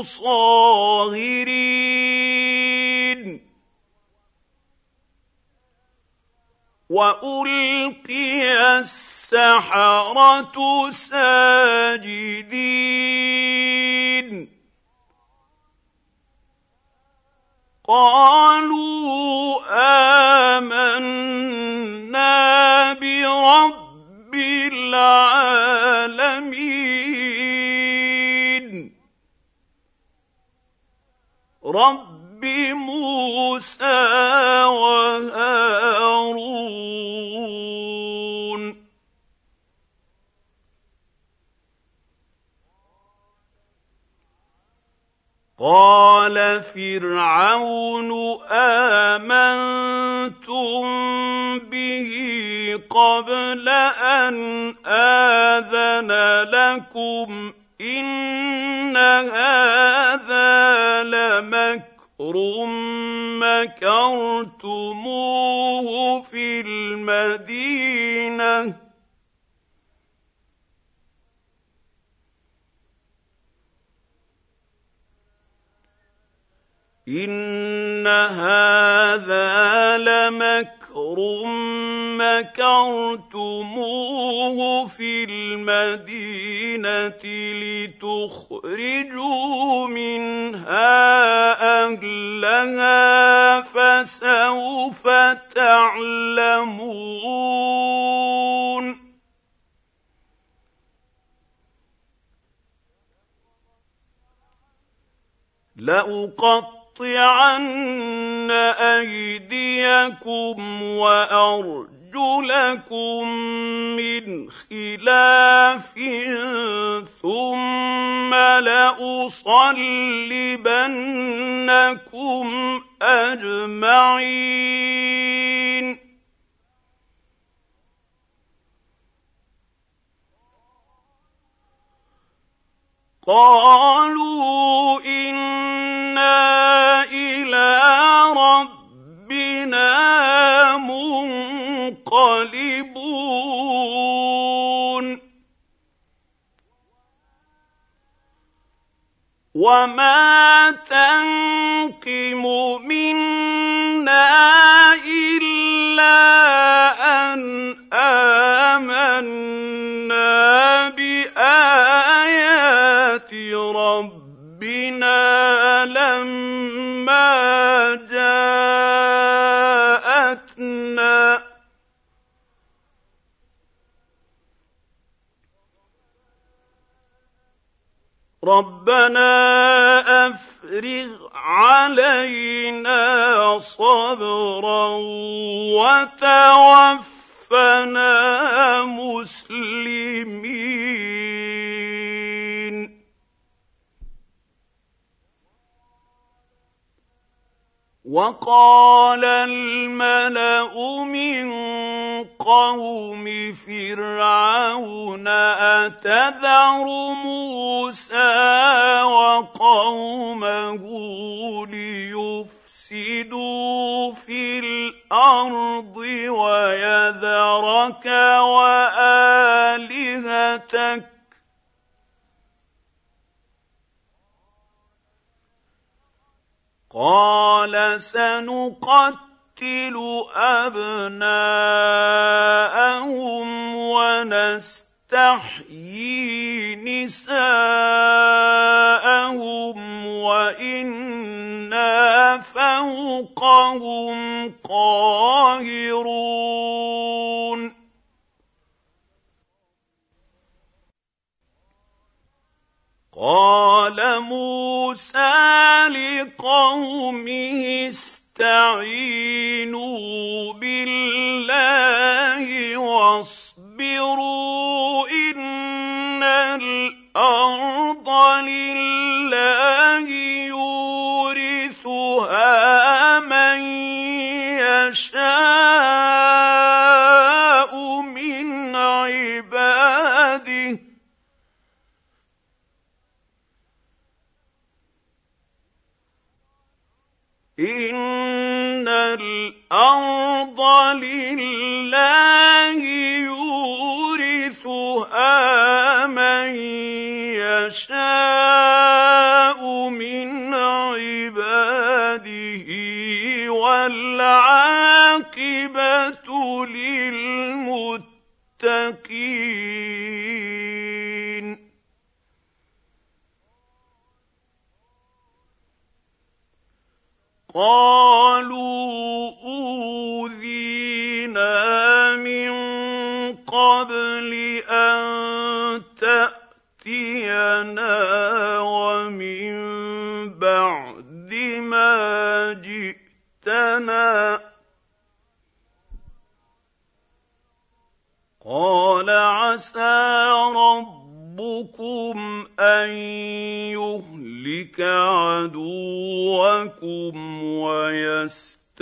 صاغرين. والقي السحره ساجدين قالوا امنا برب العالمين رب موسى وهارون. قال فرعون آمنتم به قبل أن آذن لكم إن هذا مكر مكرتموه في المدينة. إن مكرتموه في المدينة لتخرجوا منها أهلها فسوف تعلمون. لأقطع لأقطعن أيديكم وأرجلكم من خلاف ثم لأصلبنكم أجمعين. قالوا إنا إلى ربنا منقلبون وما تنقم منا الا ان امنا بايات ربنا لما ربنا أفرغ علينا صبرا وتوفنا مسلمين. وقال الملأ من قوم فرعون أتذر موسى وقومه ليفسدوا في الأرض ويذرك وآلهتك قال سنقتل أبناءهم ونستحيي نساءهم وإنا فوقهم قاهرون قال موسى لقومه استعينوا بالله واصبروا إن الأرض لله يورثها من يشاء. ان الأرض لله يورثها من يشاء من عباده والعاقبه للمتقين قالوا أوذينا من قبل أن تأتينا ومن بعد ما جئتنا. قال عسى ربكم ان يهلك عدوكم ويستخلفكم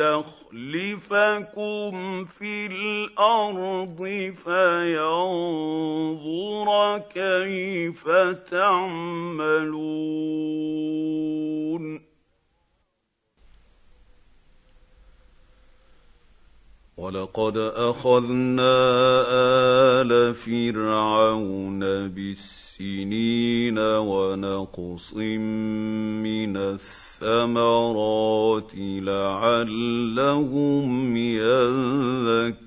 في الأرض فينظر كيف تعملون ولقد اخذنا ال فرعون بالسنين ونقص من الثمرات لعلهم يذكرون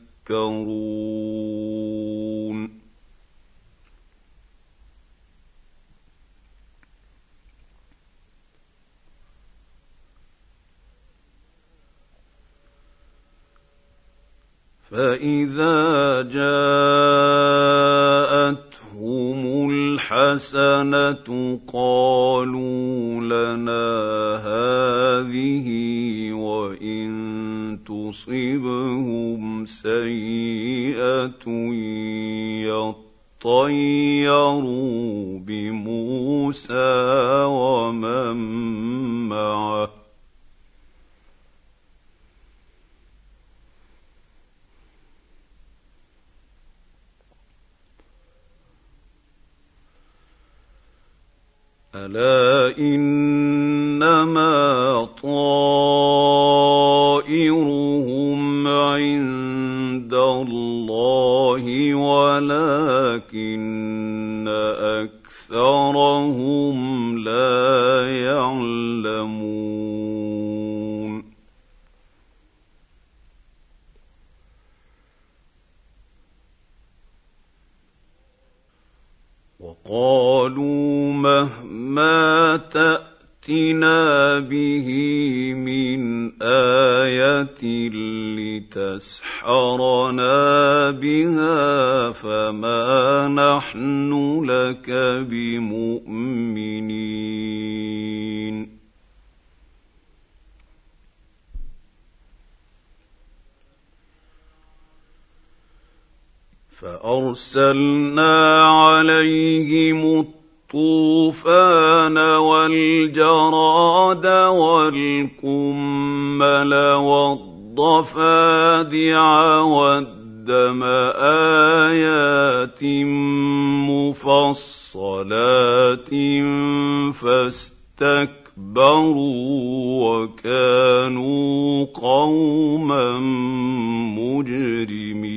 فإذا جاءتهم الحسنة قالوا لنا هذه وإن تصبهم سيئة يطيروا بموسى ومن معه ألا إنما طائرهم عند الله ولكن أكثرهم لا يعلمون. وقالوا مهما ما تاتنا به من آية لتسحرنا بها فما نحن لك بمؤمنين. فأرسلنا عليهم الطوفان والجراد والقمل والضفادع والدم آيات مفصلات فاستكبروا وكانوا قوما مجرمين.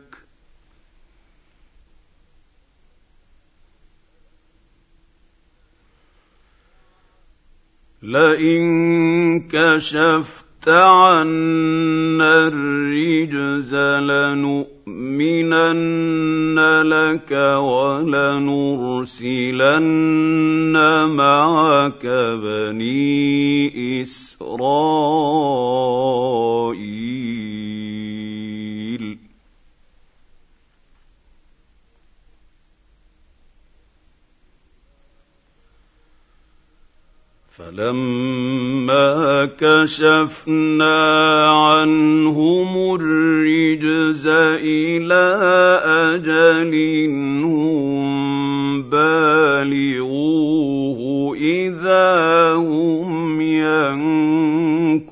لئن كشفت عنا الرجز لنؤمنن لك ولنرسلن معك بني إسرائيل. فلما كشفنا عنهم الرجز إلى أجل هم بالغوه إذا هم ينكثون.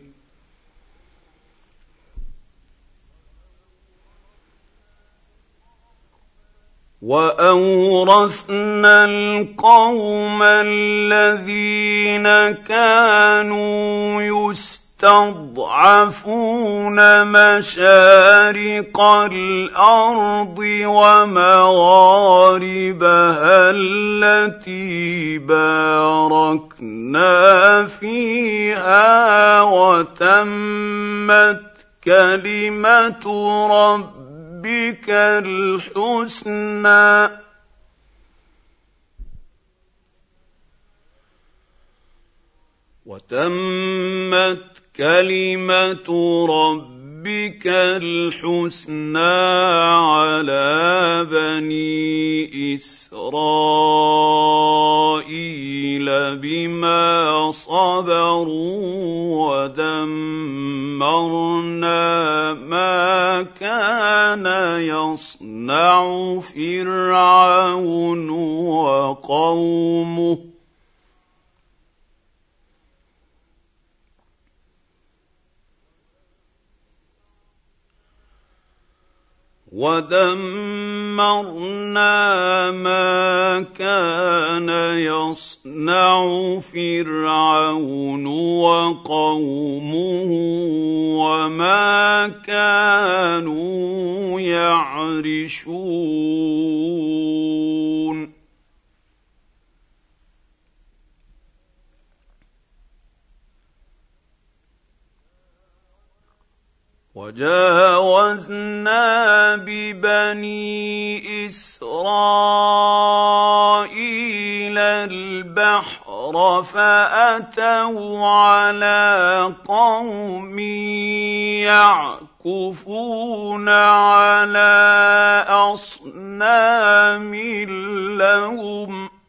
واورثنا القوم الذين كانوا تستضعفون مشارق الأرض ومغاربها التي باركنا فيها وتمت كلمه ربك الحسنى. وتمت كلمة ربك الحسنى على بني إسرائيل بما صبروا ودمرنا ما كان يصنع فرعون وقومه ودمرنا ما كان يصنع فرعون وقومه وما كانوا يعرشون وجاوزنا ببني إسرائيل البحر فأتوا على قوم يعكفون على أصنام لهم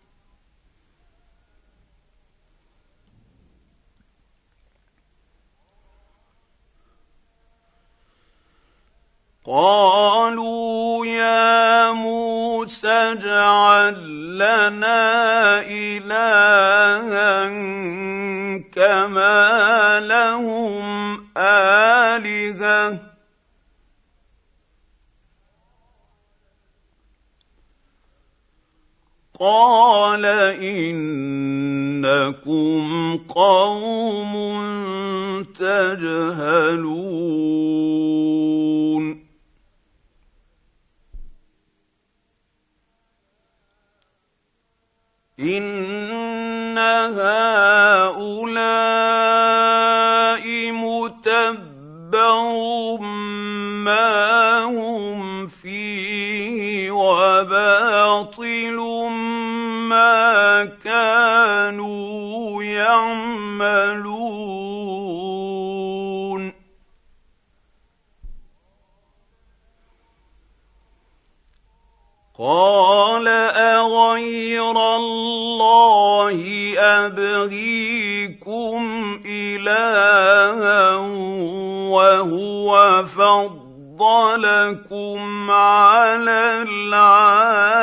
قالوا يا موسى اجعل لنا إلها كما لهم آلهة. قال إنكم قوم تجهلون. ان هؤلاء متبر ما هم فيه وباطل ما كانوا يعملون قال أغير الله أبغيكم إلها وهو فضلكم على العالمين.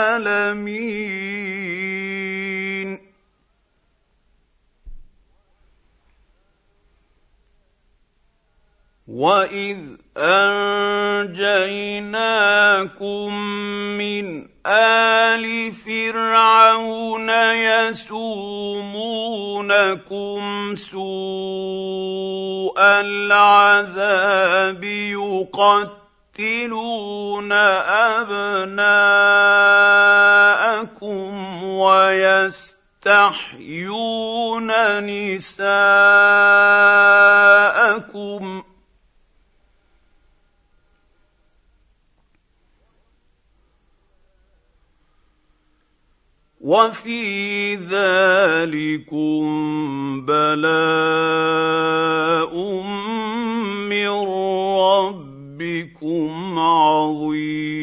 واذ انجيناكم من آل فرعون يسومونكم سوء العذاب يقتلون أبناءكم ويستحيون نساءكم وفي ذلكم بلاء من ربكم عظيم.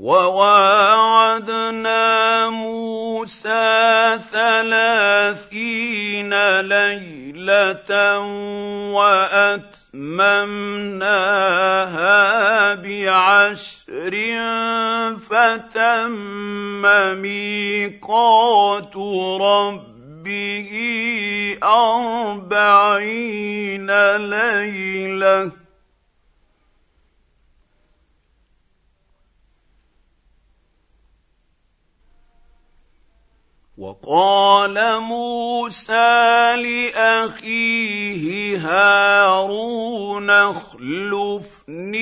وواعدنا موسى ثلاثين ليلة وأتممناها بعشر فتم ميقات ربه أربعين ليلة وقال موسى لأخيه هارون اخلفني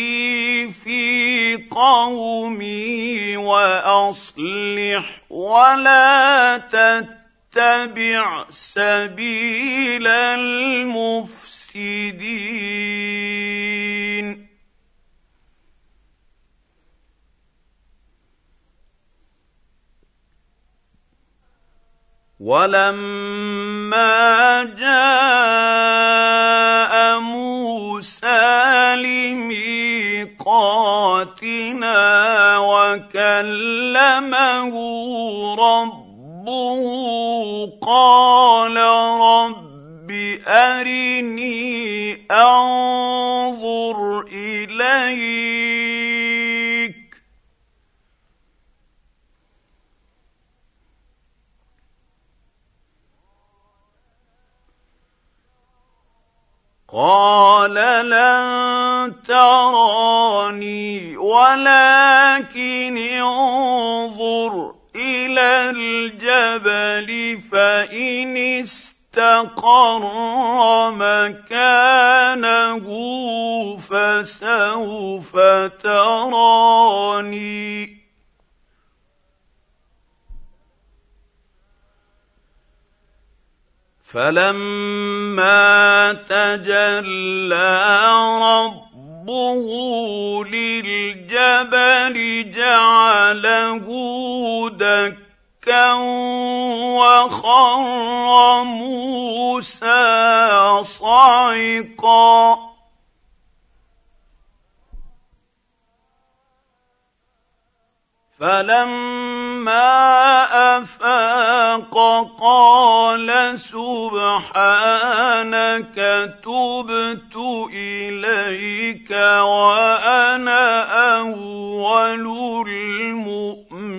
في قومي وأصلح ولا تتبع سبيل المفسدين. ولما جاء موسى لميقاتنا وكلمه ربه قال رب ارني انظر اليك قال لن تراني ولكن انظر إلى الجبل فإن استقر مكانه فسوف تراني. فلما تجلى ربه للجبل جعله دكا وخر موسى صعقا فلما أفاق قال سبحانك تبت إليك وأنا أول المؤمنين.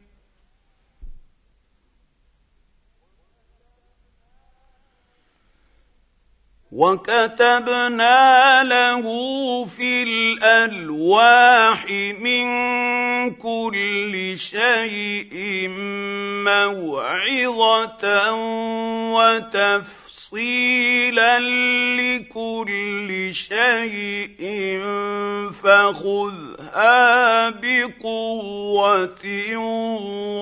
وكتبنا له في الالواح من كل شيء موعظه وتفصيلا لكل شيء فخذها بقوه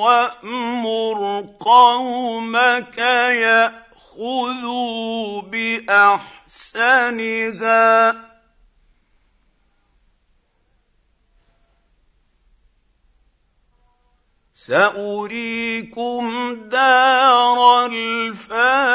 وامر قومك يأ خذوا باحسنها ساريكم دار الفاسقين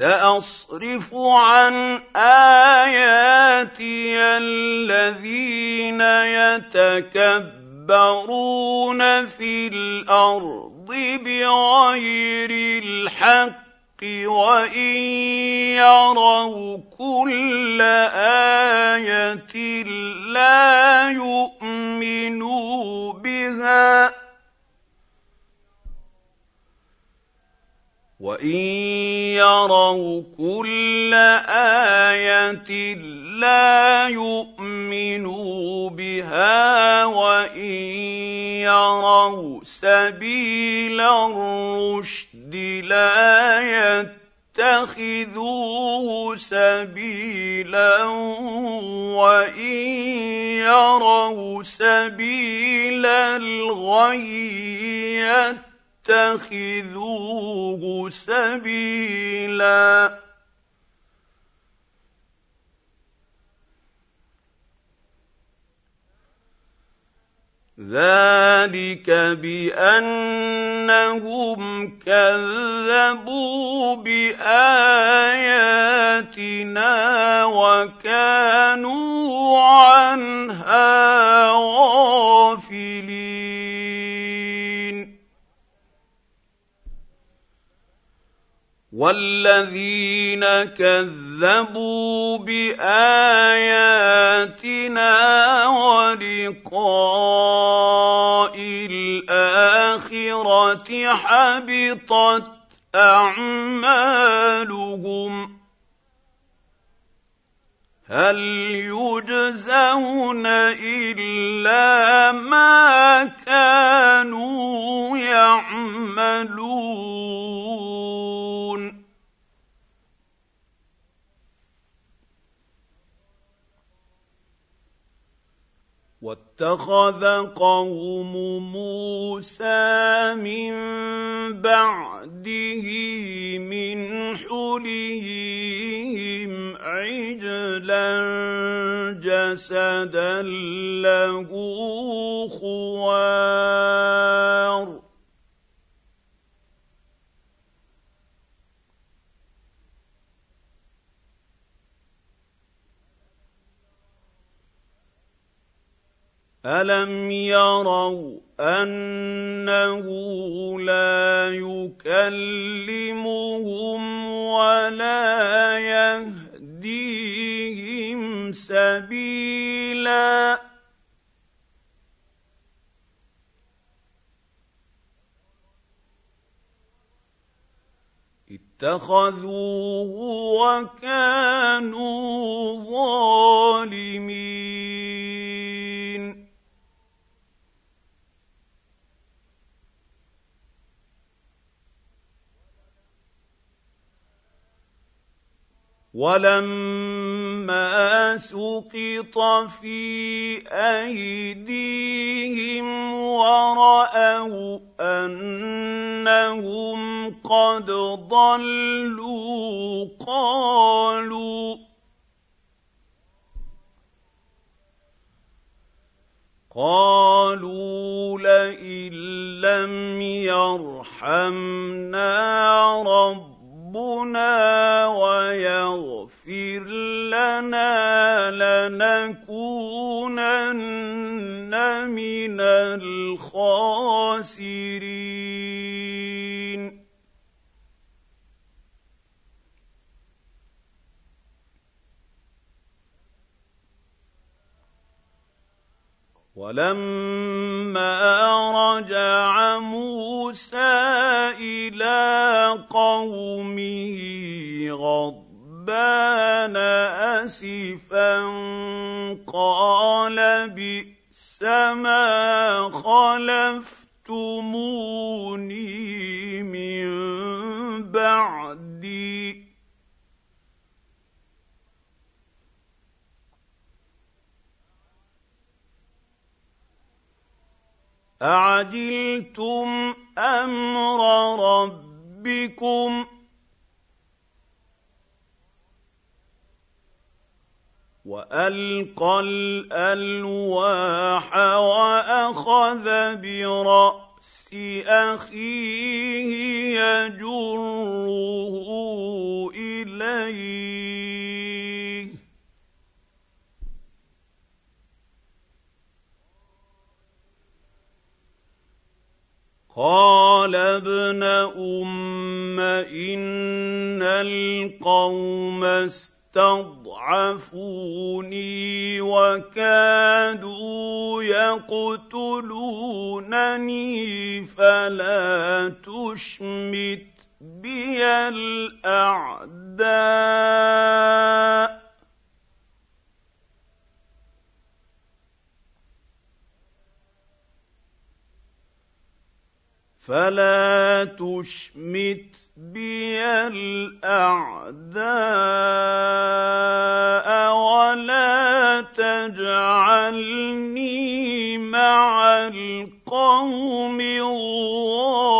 سأصرف عن آياتي الذين يتكبرون في الأرض بغير الحق وإن يروا كل آية لا يؤمنوا بها وان يروا كل إيه لا يؤمنوا بها وان يروا سبيل الرشد لا يتخذوه سبيلا وان يروا سبيل الغي تتخذوه سبيلا. ذلك بأنهم كذبوا بآياتنا وكانوا عنها والذين كذبوا باياتنا ولقاء الاخره حبطت اعمالهم هل يجزون الا ما كانوا يعملون واتخذ قوم موسى من بعده من حليهم عجلا جسدا له خوار الم يروا انه لا يكلمهم ولا يهديهم سبيلا اتخذوه وكانوا ظالمين ولما سقط في ايديهم وراوا انهم قد ضلوا قالوا قالوا لئن لم يرحمنا رب ربنا ويغفر لنا لنكونن من الخاسرين. ولما رجع موسى إلى قومه غضبان آسفا قال بئس ما خلفتموني من بعدي أعجلتم أمر ربكم وألقى الألواح وأخذ برأس أخيه يجره إليه قال ابن ام ان القوم استضعفوني وكادوا يقتلونني فلا تشمت بي الاعداء فلا تشمت بي الاعداء ولا تجعلني مع القوم الظالمين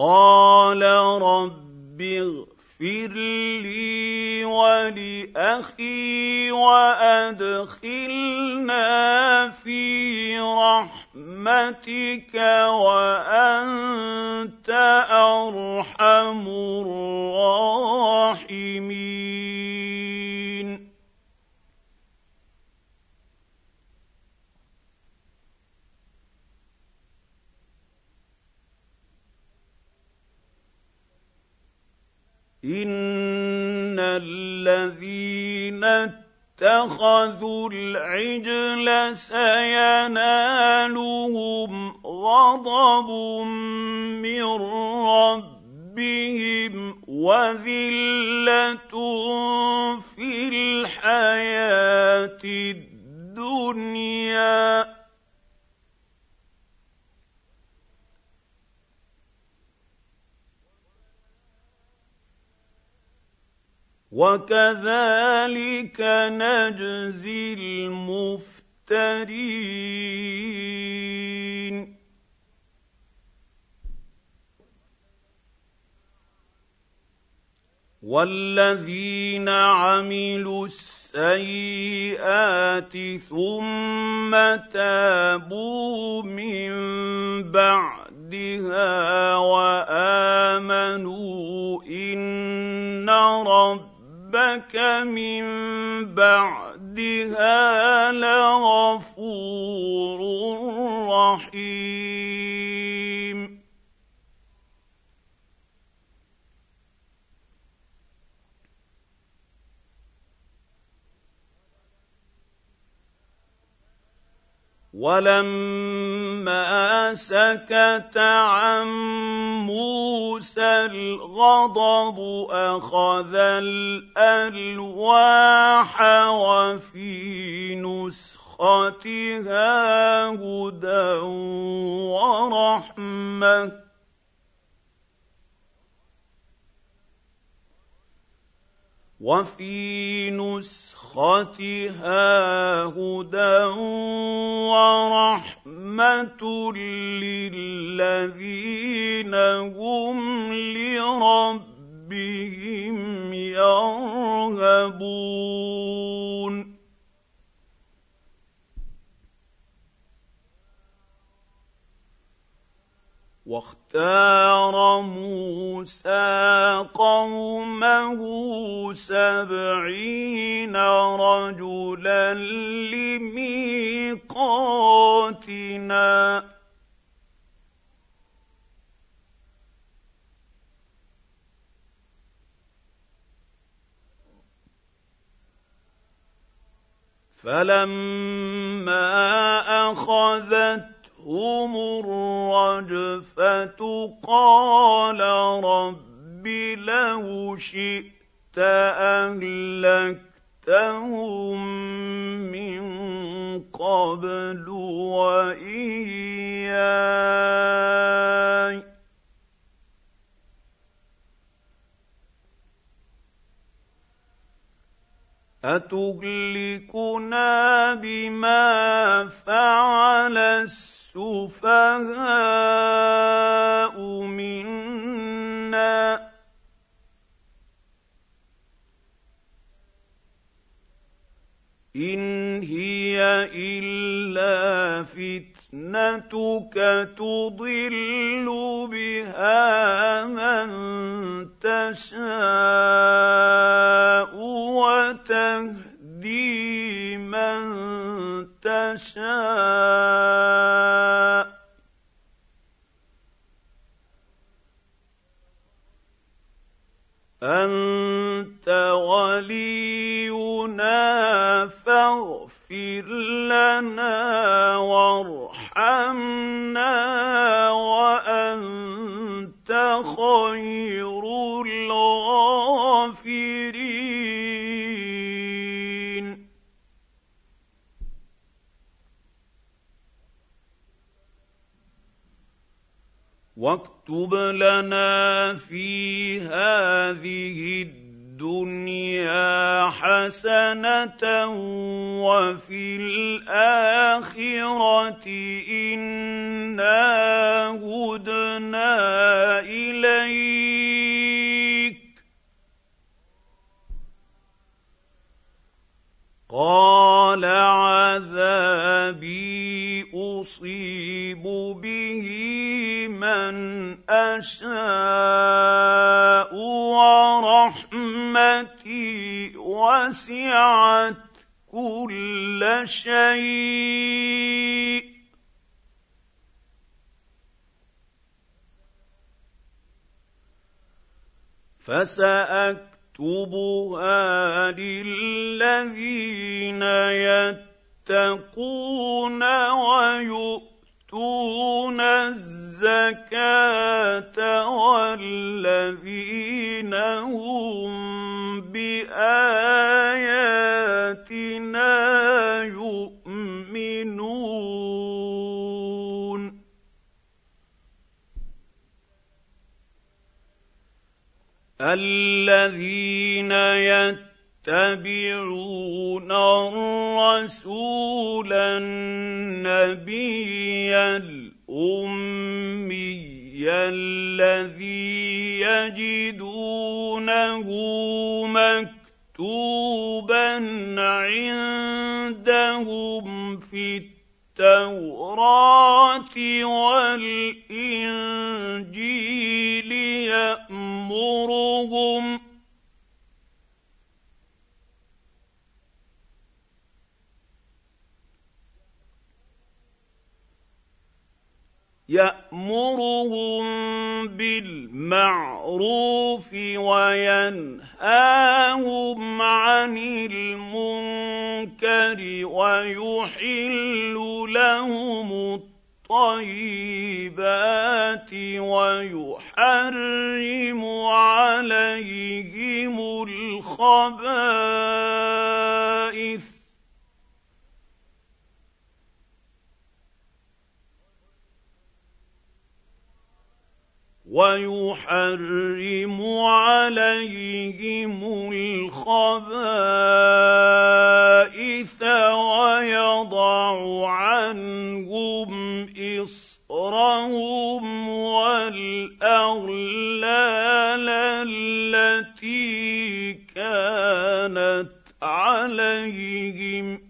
قال رب اغفر لي ولأخي وأدخلنا في رحمتك وأنت أرحم ان الذين اتخذوا العجل سينالهم غضب من ربهم وذله في الحياة الدنيا وكذلك نجزي المفترين والذين عملوا السيئات ثم تابوا من بعدها وامنوا ان رب ربك من بعدها لغفور رحيم. ولما سكت عن موسى الغضب أخذ الألواح وفي نسختها هدى ورحمة. وفي نسختها هدى ورحمة للذين هم لربهم يرهبون واختار موسى قومه سبعين رجلا لميقاتنا. فلما أخذت هم الرجفه قال رب لو شئت اهلكتهم من قبل واياي اتهلكنا بما فعل السفهاء منا ان هي الا فتنتك تضل بها من تشاء وتهدي من تشاء. أنت ولينا فاغفر لنا وارحمنا وأنت خير الغافرين. واكتب لنا في هذه الدنيا حسنة وفي الآخرة إنا هدنا إليك. قال عذابي اصيب به من اشاء ورحمتي وسعت كل شيء فساكتب فساكتبها للذين يتقون ويؤتون الزكاة والذين هم بآياتنا الذين يتبعون الرسول النبي الأمي الذي يجدونه مكتوبا عندهم في التوراة والإنجيل يأمرهم يأمرهم بالمعروف وينهاهم عن المنكر ويحل لهم الطيبات ويحرم عليهم الخبائث ويحرم عليهم الخبائث ويضع عنهم إصرهم والأغلال التي كانت عليهم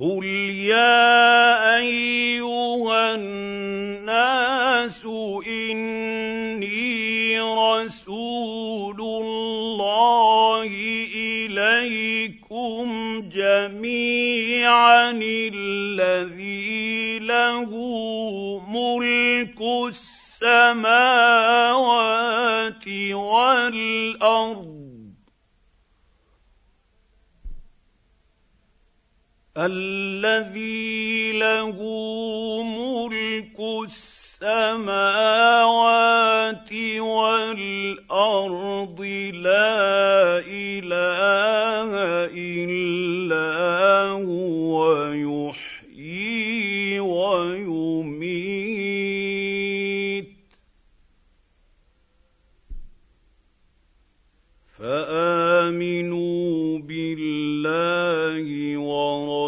قل يا ايها الناس اني رسول الله اليكم جميعا الذي له ملك السماوات والارض الذي له ملك السماوات والأرض لا إله إلا هو يحيي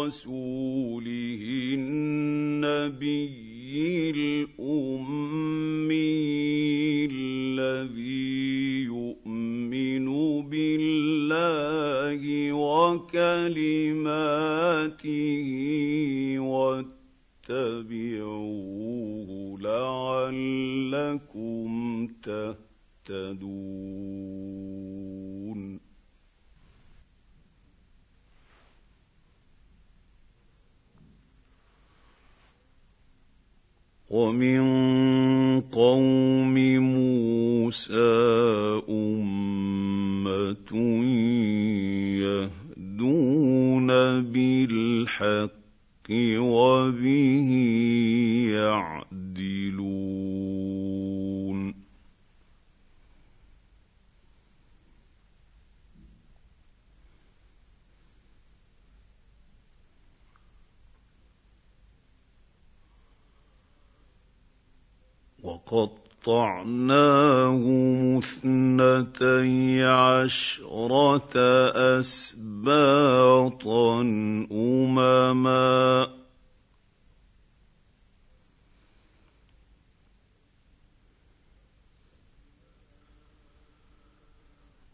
ورسوله النبي الأمي الذي يؤمن بالله وكلماته واتبعوه لعلكم تهتدون ومن قوم موسى أمة يهدون بالحق وبه يعدلون. وقطعناهم اثنتي عشرة أسباطا أمما.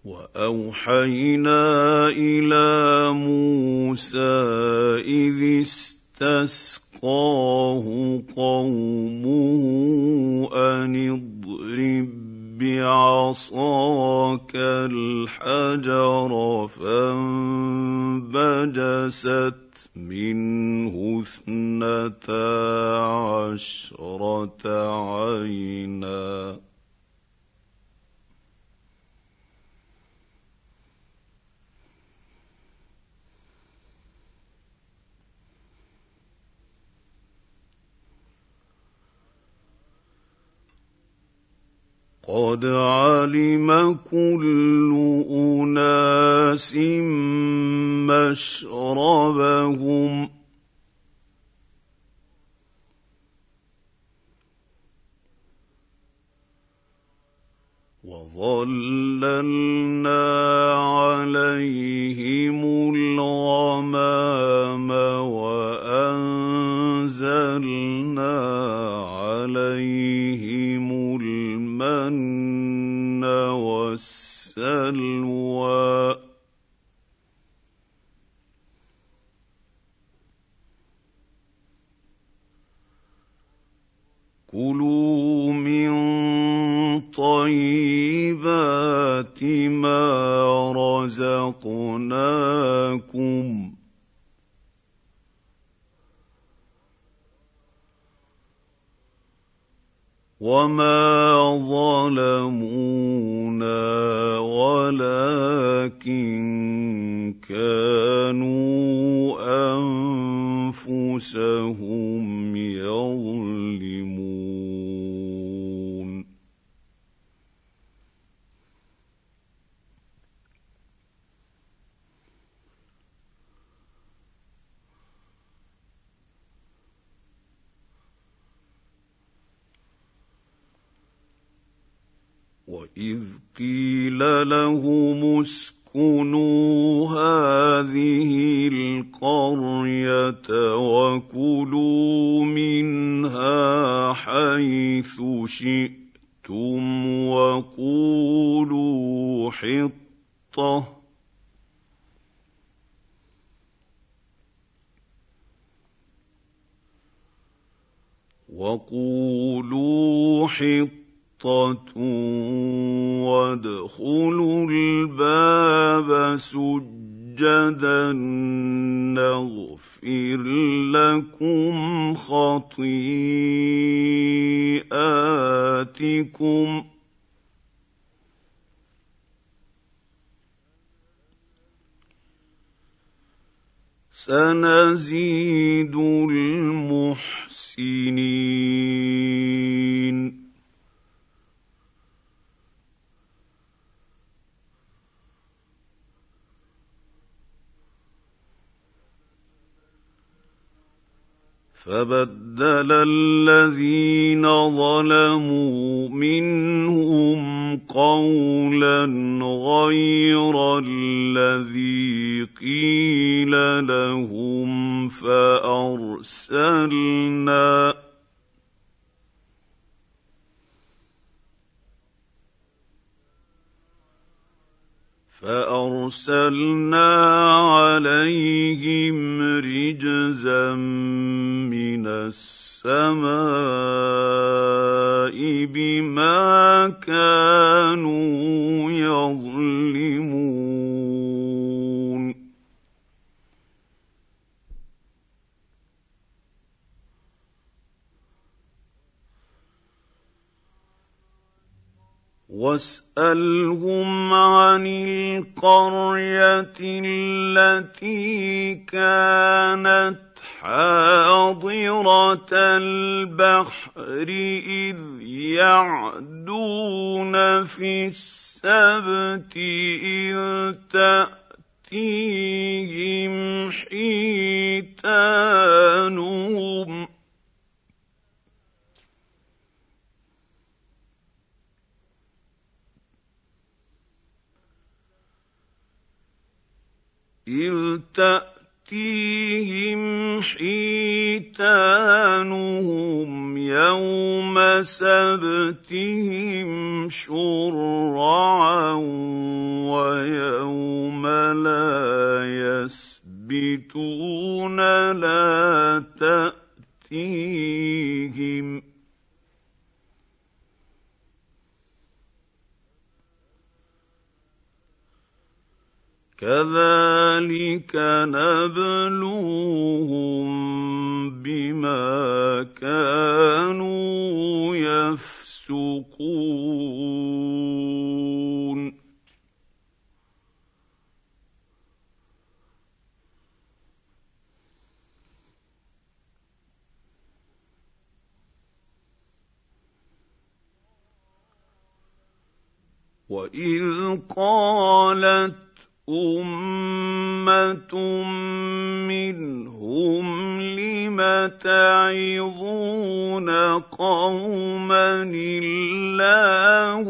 وأوحينا إلى موسى إذ استسقاه قومه أن اضرب بعصاك الحجر فانبجست منه اثنتا عشرة عينا. قد علم كل أناس مشربهم. وظللنا عليهم الغمام وأنزلنا والسلوى. كلوا من طيبات ما رزقناكم. وما ظلمونا ولكن كانوا انفسهم يظلمون واذ قيل لهم اسكنوا هذه القرية وكلوا منها حيث شئتم وقولوا حطة. وقولوا حطة. وادخلوا الباب سجدا نغفر لكم خطيئاتكم سنزيد المحسنين فبدل الذين ظلموا منهم قولا غير الذي قيل لهم فأرسلنا فأرسلنا عليهم رجزا من السماء بما كانوا يظلمون. واسألهم عن القرية التي كانت حاضرة البحر إذ يعدون في السبت إذ تأتيهم حيتانهم إذ تأتيهم حيتانهم يوم سبتهم شرعا ويوم لا يسبتون لا تأتيهم كذلك نبلوهم بما كانوا يفسقون. واذ قالت أمة منهم لم تعظون قوما الله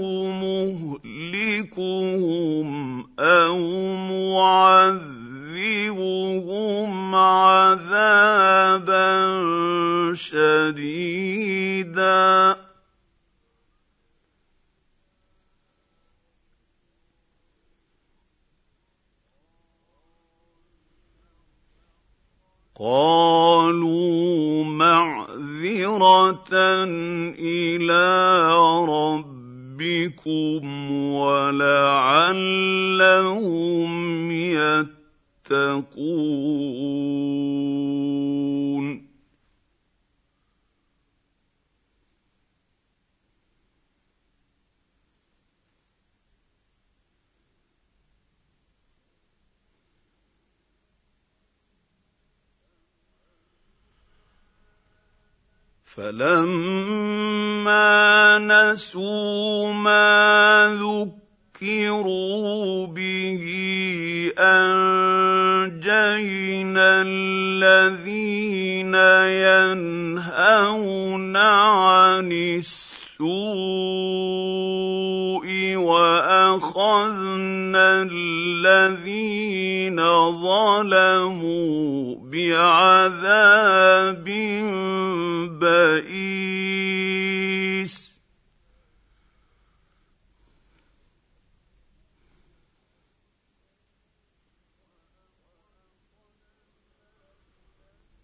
مهلكهم أو معذبهم عذابا شديدا قالوا معذرة إلى ربكم ولعلهم يتقون. فلما نسوا ما ذكروا به أنجينا الذين ينهون عن السوء وأخذنا الذين ظلموا بعذاب بئيس.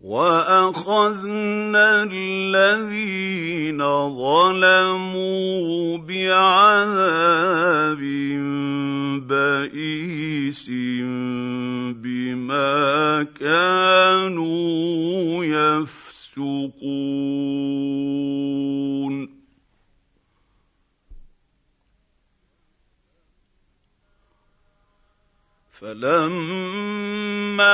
وأخذنا الذين ظلموا بعذاب بئيس بما كانوا يفسقون. فلما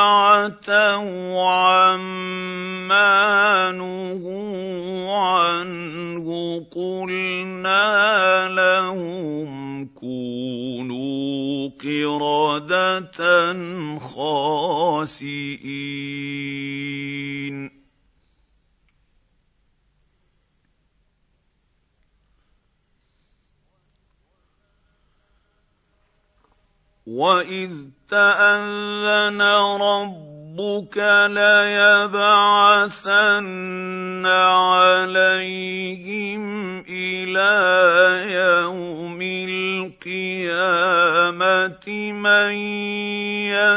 عتوا عما نهوا عنه قلنا لهم كونوا قردة خاسئين. واذ تاذن ربك ليبعثن عليهم إلى يوم القيامه من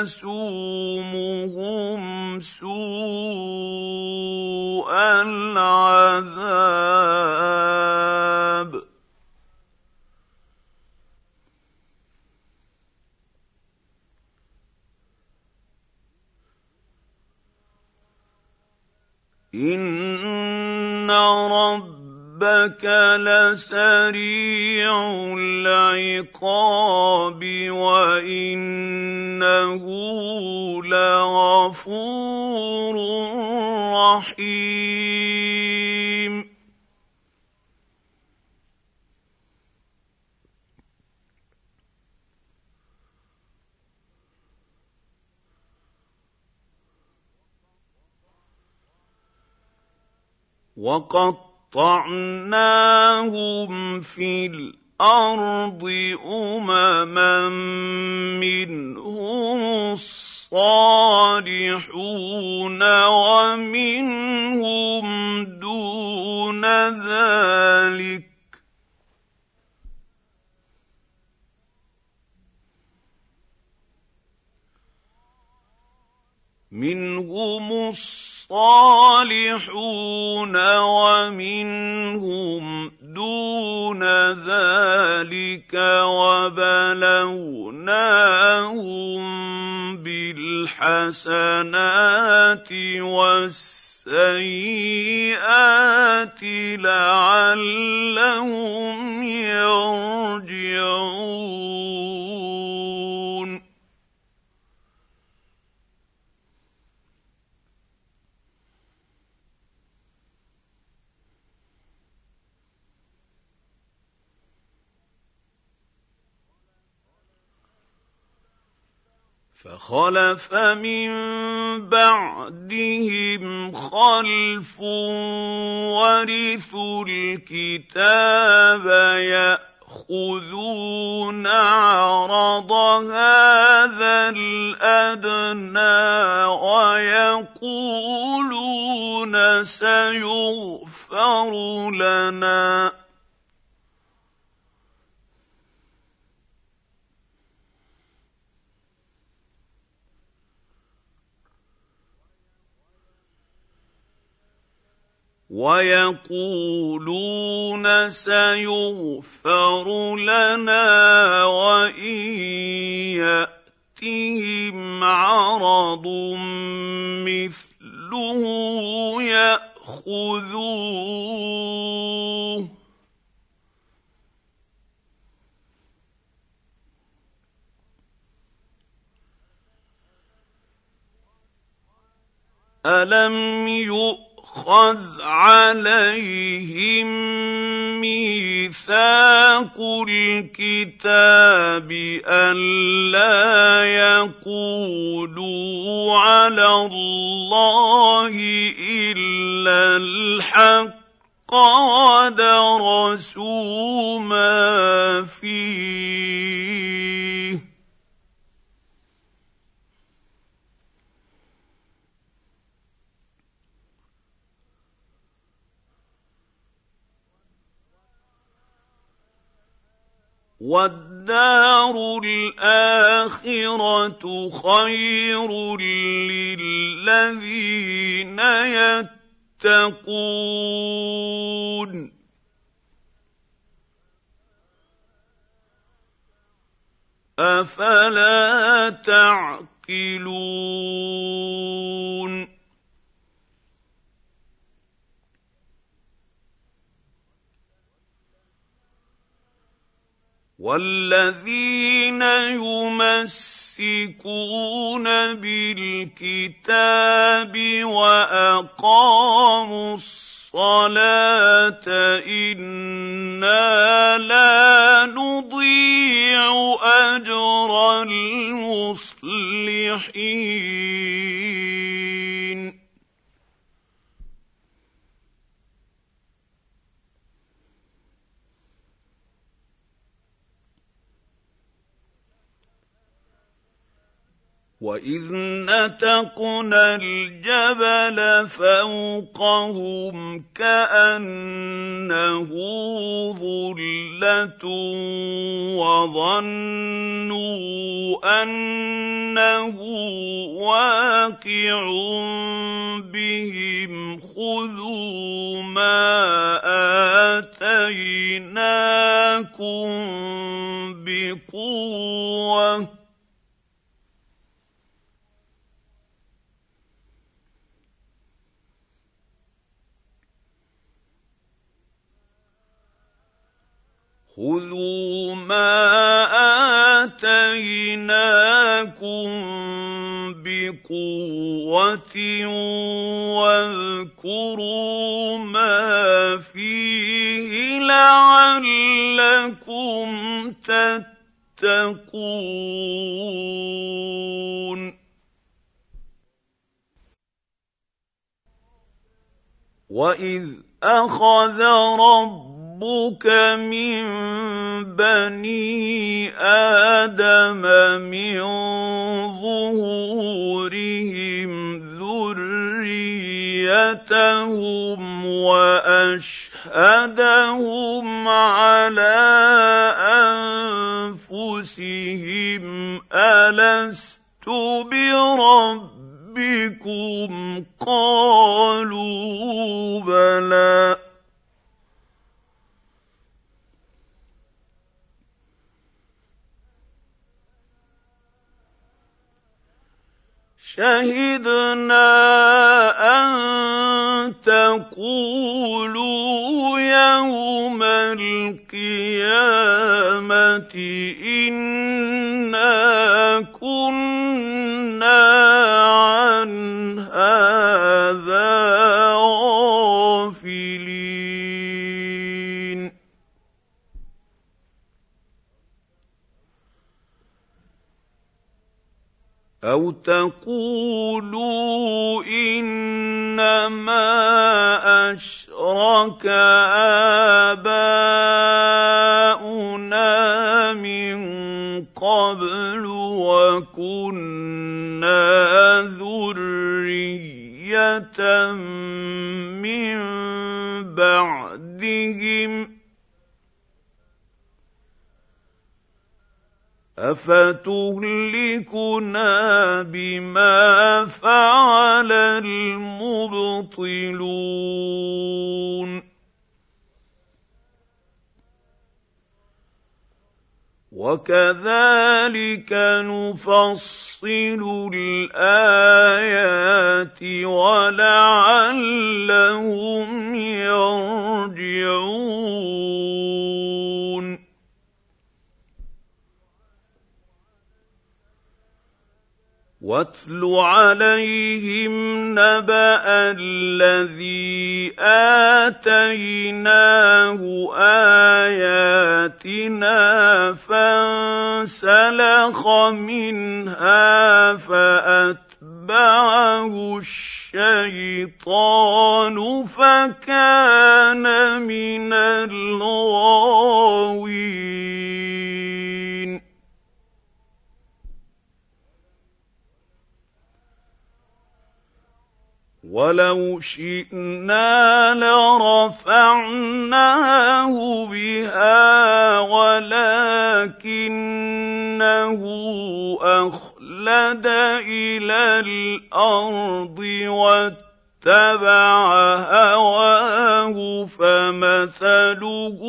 يسومهم سوء العذاب ان ربك لسريع العقاب وانه لغفور رحيم وقطعناهم في الأرض أمما منهم الصالحون ومنهم دون ذلك منهم الصالحون ومنهم دون ذلك وبلوناهم بالحسنات والسيئات لعلهم يرجعون. فخلف من بعدهم خلف ورثوا الكتاب يأخذون عرض هذا الأدنى ويقولون سيغفر لنا. ويقولون سيغفر لنا وإن يأتهم عرض مثله يأخذوه. ألم يؤمنوا يؤخذ عليهم ميثاق الكتاب ألا يقولوا على الله إلا الحق ودرسوا ما فيه. والدار الآخرة خير للذين يتقون. أفلا تعقلون؟ والذين يمسكون بالكتاب واقاموا الصلاه أنا لا نضيع اجر المصلحين واذ نتقنا الجبل فوقهم كانه ظله وظنوا انه واقع بهم خذوا ما اتيناكم بقوه خذوا ما اتيناكم بقوه واذكروا ما فيه لعلكم تتقون واذ اخذ رب ربك من بني آدم من ظهورهم ذريتهم واشهدهم على انفسهم الست بربكم قالوا بلى شهدنا أن تقولوا يوم القيامة إنا كنا عن هذا أو تقولوا إنما أشرك آباؤنا من قبل وكنا ذرية من بعدهم افتهلكنا بما فعل المبطلون وكذلك نفصل الايات ولعلهم يرجعون واتل عليهم نبأ الذي آتيناه آياتنا فانسلخ منها فأتبعه الشيطان فكان من الغاوين. ولو شئنا لرفعناه بها ولكنه اخلد إلى الأرض واتبع هواه فمثله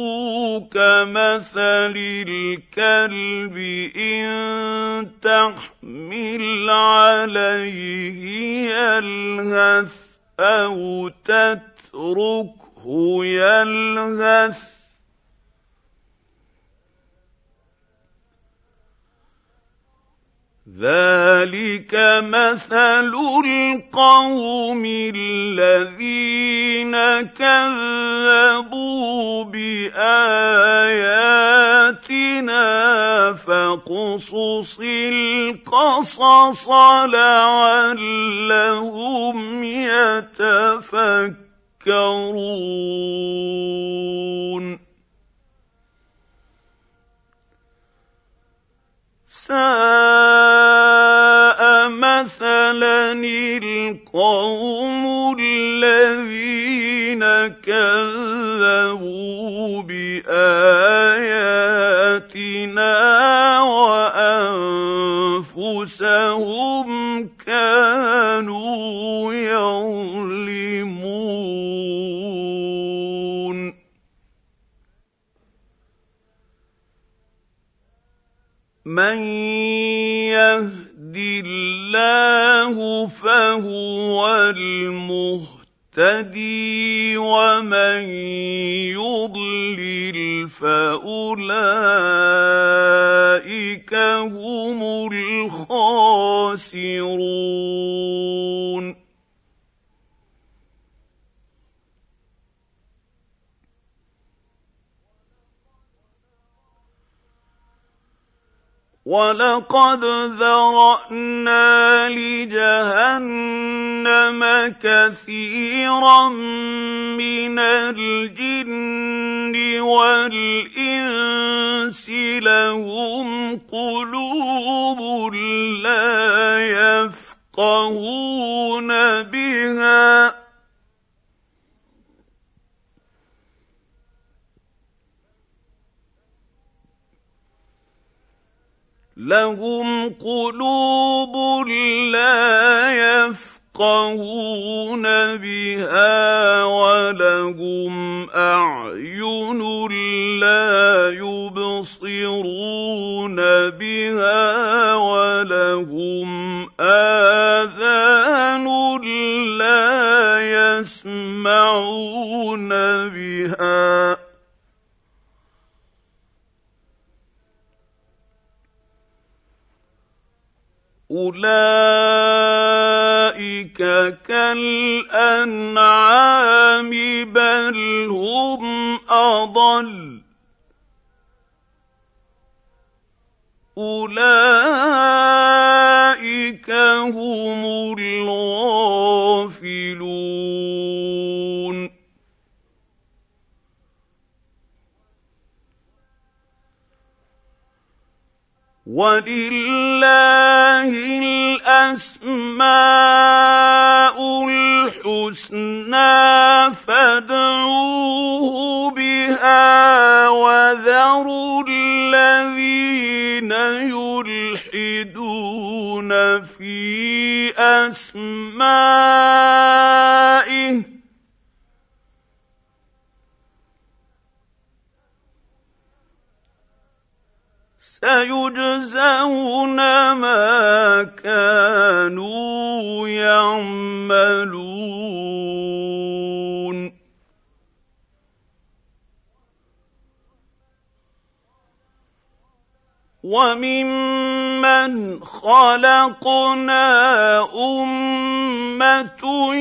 كمثل الكلب إن تحمل عليه يلهث أو تتركه يلهث ذلك مثل القوم الذين كذبوا باياتنا فاقصص القصص لعلهم يتفكرون ساء مثلا القوم الذين كذبوا بآياتنا. من يهد الله فهو المهتد يهتدي ومن يضلل فأولئك هم الخاسرون ولقد ذرانا لجهنم كثيرا من الجن والانس لهم قلوب لا يفقهون بها لهم قلوب لا يفقهون بها ولهم أعين لا يبصرون بها ولهم آذان لا يسمعون بها أولئك كالأنعام بل هم أضل. أولئك هم الغافلون. ولله الاسماء الحسنى فادعوه بها وذروا الذين يلحدون في اسمائه سيجزون ما كانوا يعملون. وممن خلقنا أمة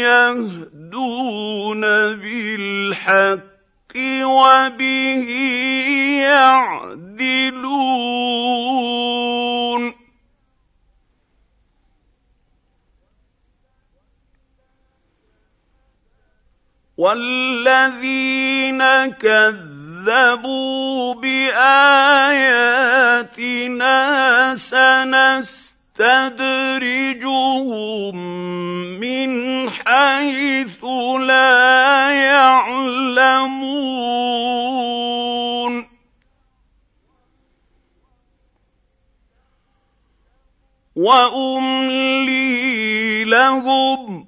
يهدون بالحق وبه يعدلون. والذين كذبوا باياتنا سنستدرجهم من حيث لا يعلمون. وأملي لهم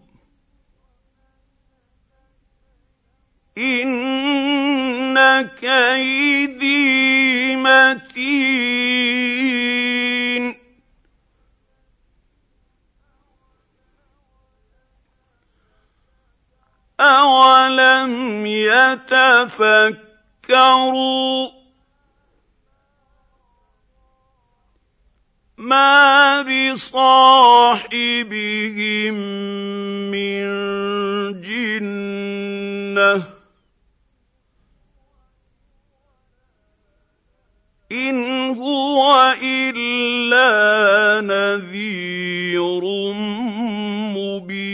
إن كيدي متين. اولم يتفكروا ما بصاحبهم من جنه ان هو الا نذير مبين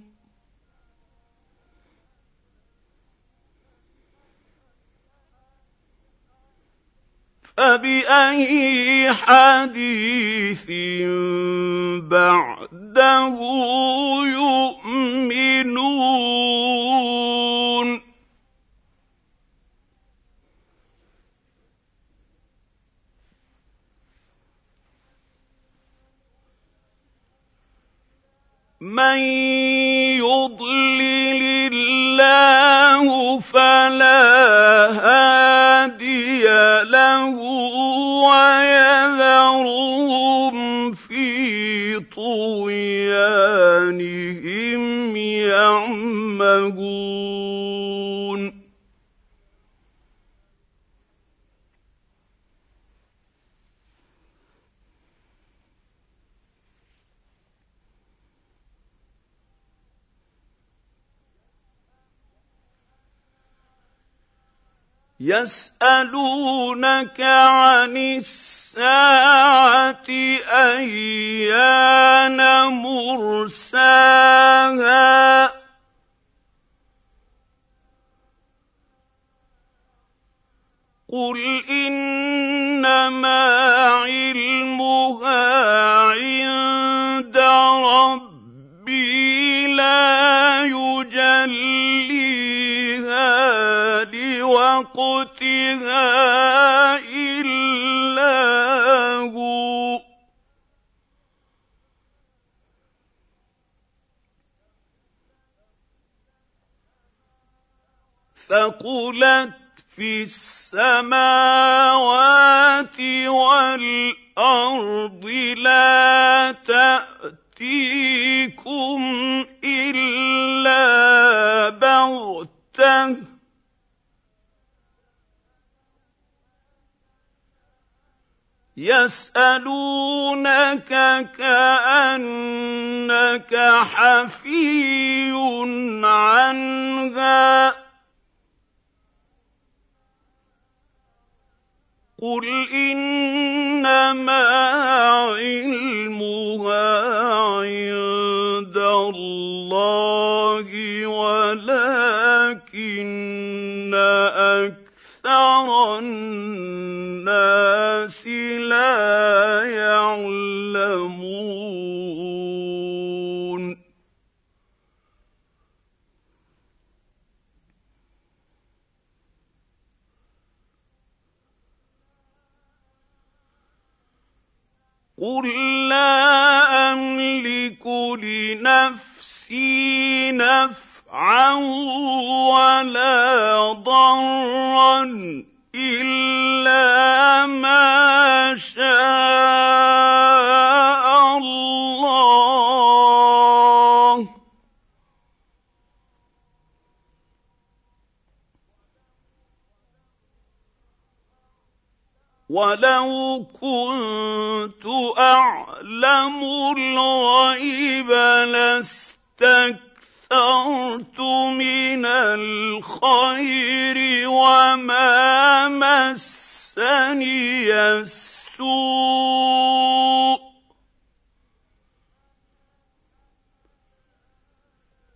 فباي حديث بعده يؤمنون؟ من ويذرهم يسألونك عن الساعة أيان مرساها؟ قل إنما علمها عند ربي لوقتها إلا هو. ثقلت في السماوات والأرض لا تأتيكم إلا بغتة. يسألونك كأنك حفي عنها. قل إنما علمها عند الله ولكن أكثر الناس لا يعلمون. قل لا املك لنفسي نفعا ولا ضرا الا ما شاء الله ولو كنت اعلم الغيب لاستكثرت من الخير وما مسني السوء.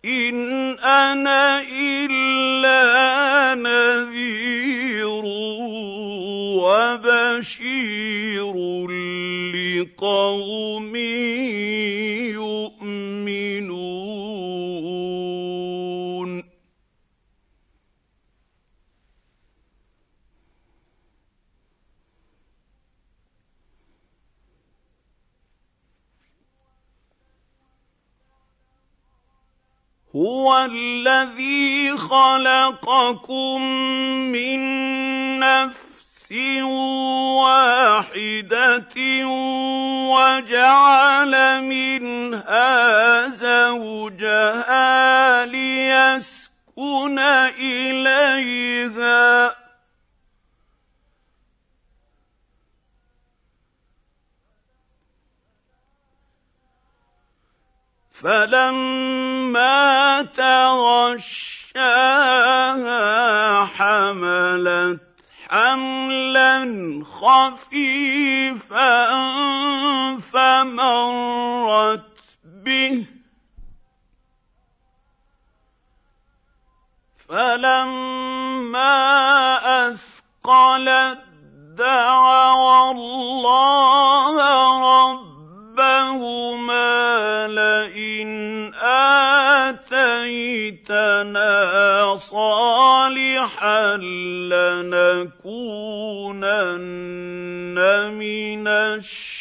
إن أنا إلا نذير وبشير لقوم يؤمنون. هو الذي خلقكم من نفس واحدة وجعل منها زوجها ليسكن إليها. فلما تغشاها حملت حملا خفيفا فمرت به. فلما أثقلت دعوا الله ربهما لئن آتيتنا صالحا لنكونن من الشاكرين.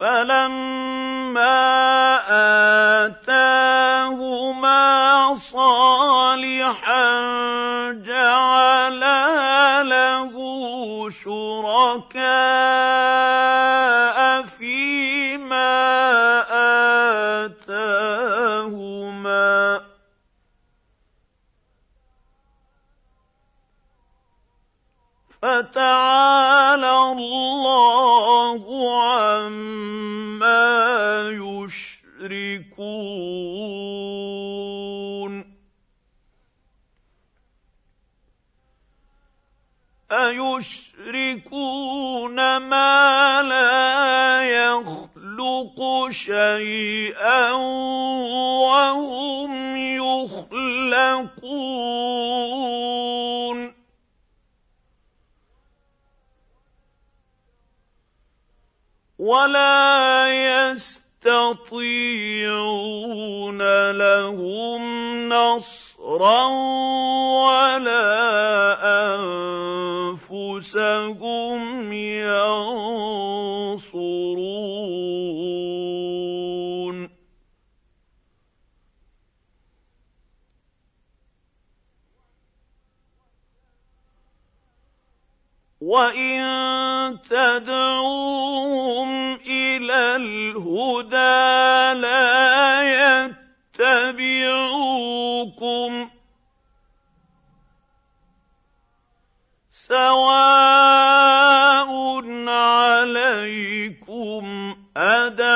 فلما آتاهما صالحا جعلا له شركاء عما يشركون ايشركون ما لا يخلق شيئا وهم يخلقون ولا يستطيعون لهم نصرا ولا أنفسهم ينصرون. وان تدعوهم إلى الهدى لا يتبعوكم سواء عليكم ادعوتموهم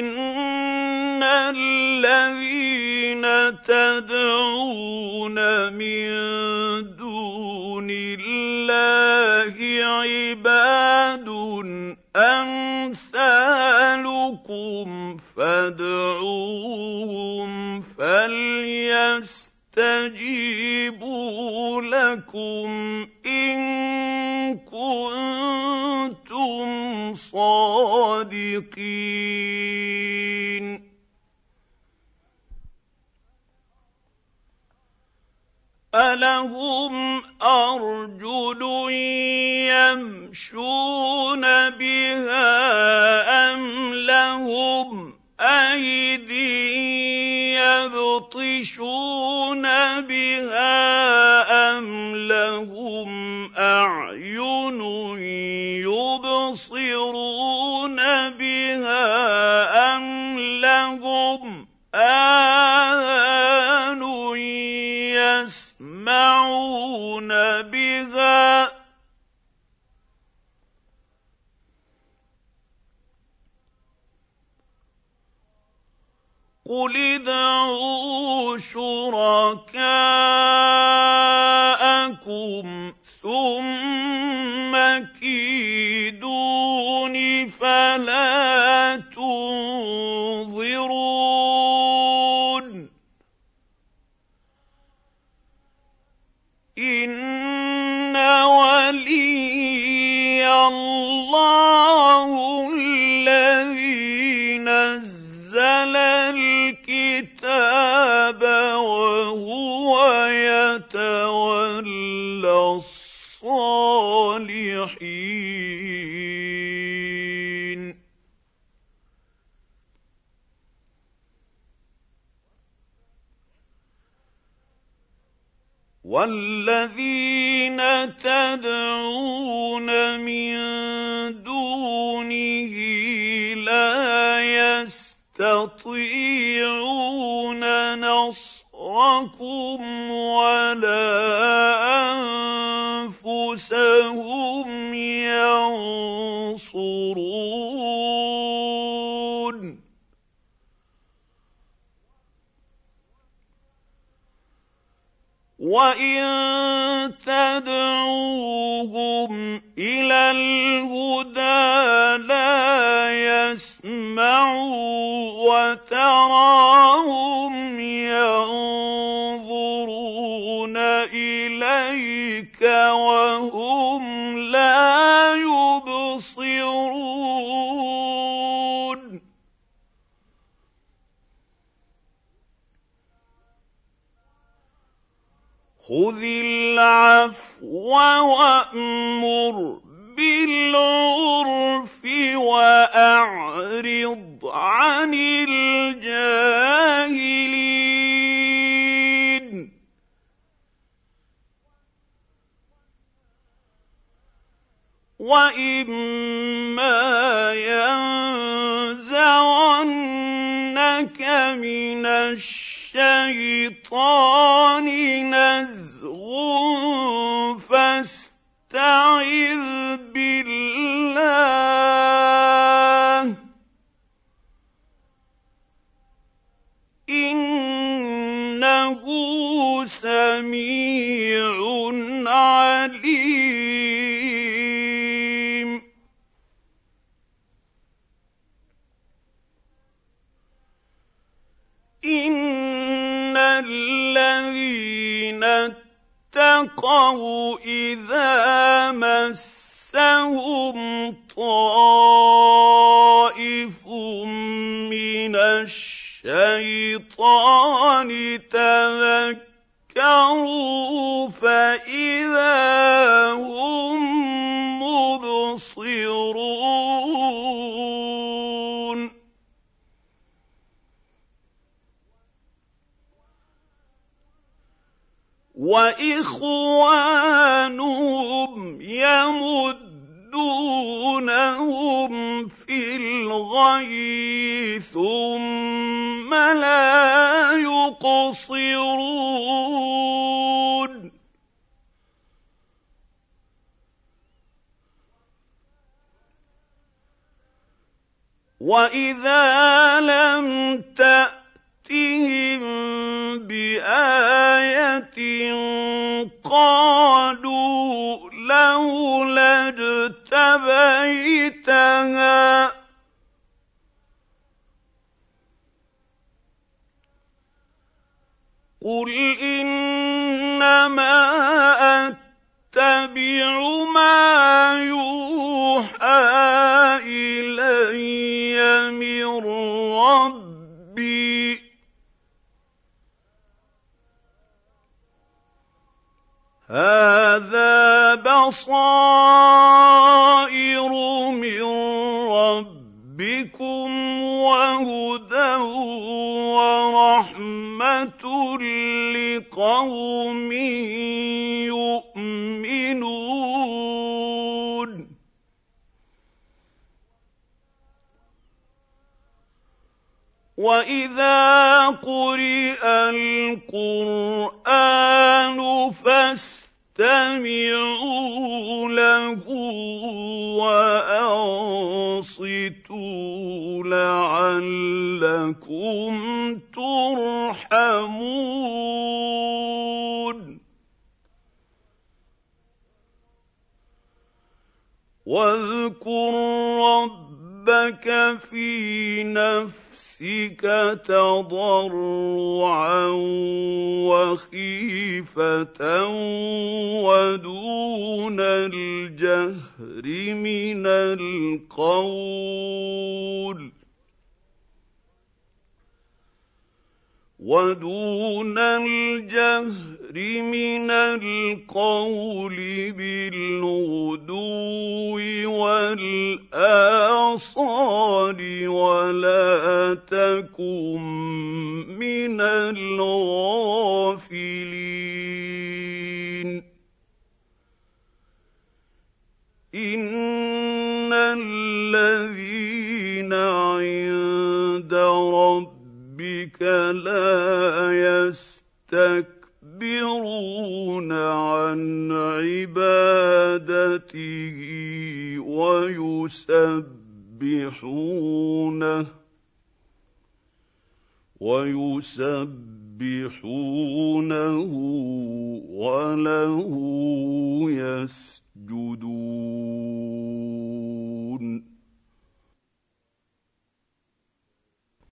ان الذين تدعون من دون الله عباد امثالكم فادعوهم فليستجيبوا لكم ان كنتم صادقين. الهم ارجل يمشون بها ام لهم ايدي يبطشون بها أم لهم أعين يبصرون بها أم لهم آذان يسمعون بها قل ادعوا شركاءكم ثم كيدون فلا تنظرون ان ولي الله الكتاب وهو يتولى الصالحين. والذين تدعون من دونه لا يستطيعون تستطيعون نصركم ولا أنفسهم ينصرون. وإن تدعوهم إلى الهدى لا يسمعون وتراهم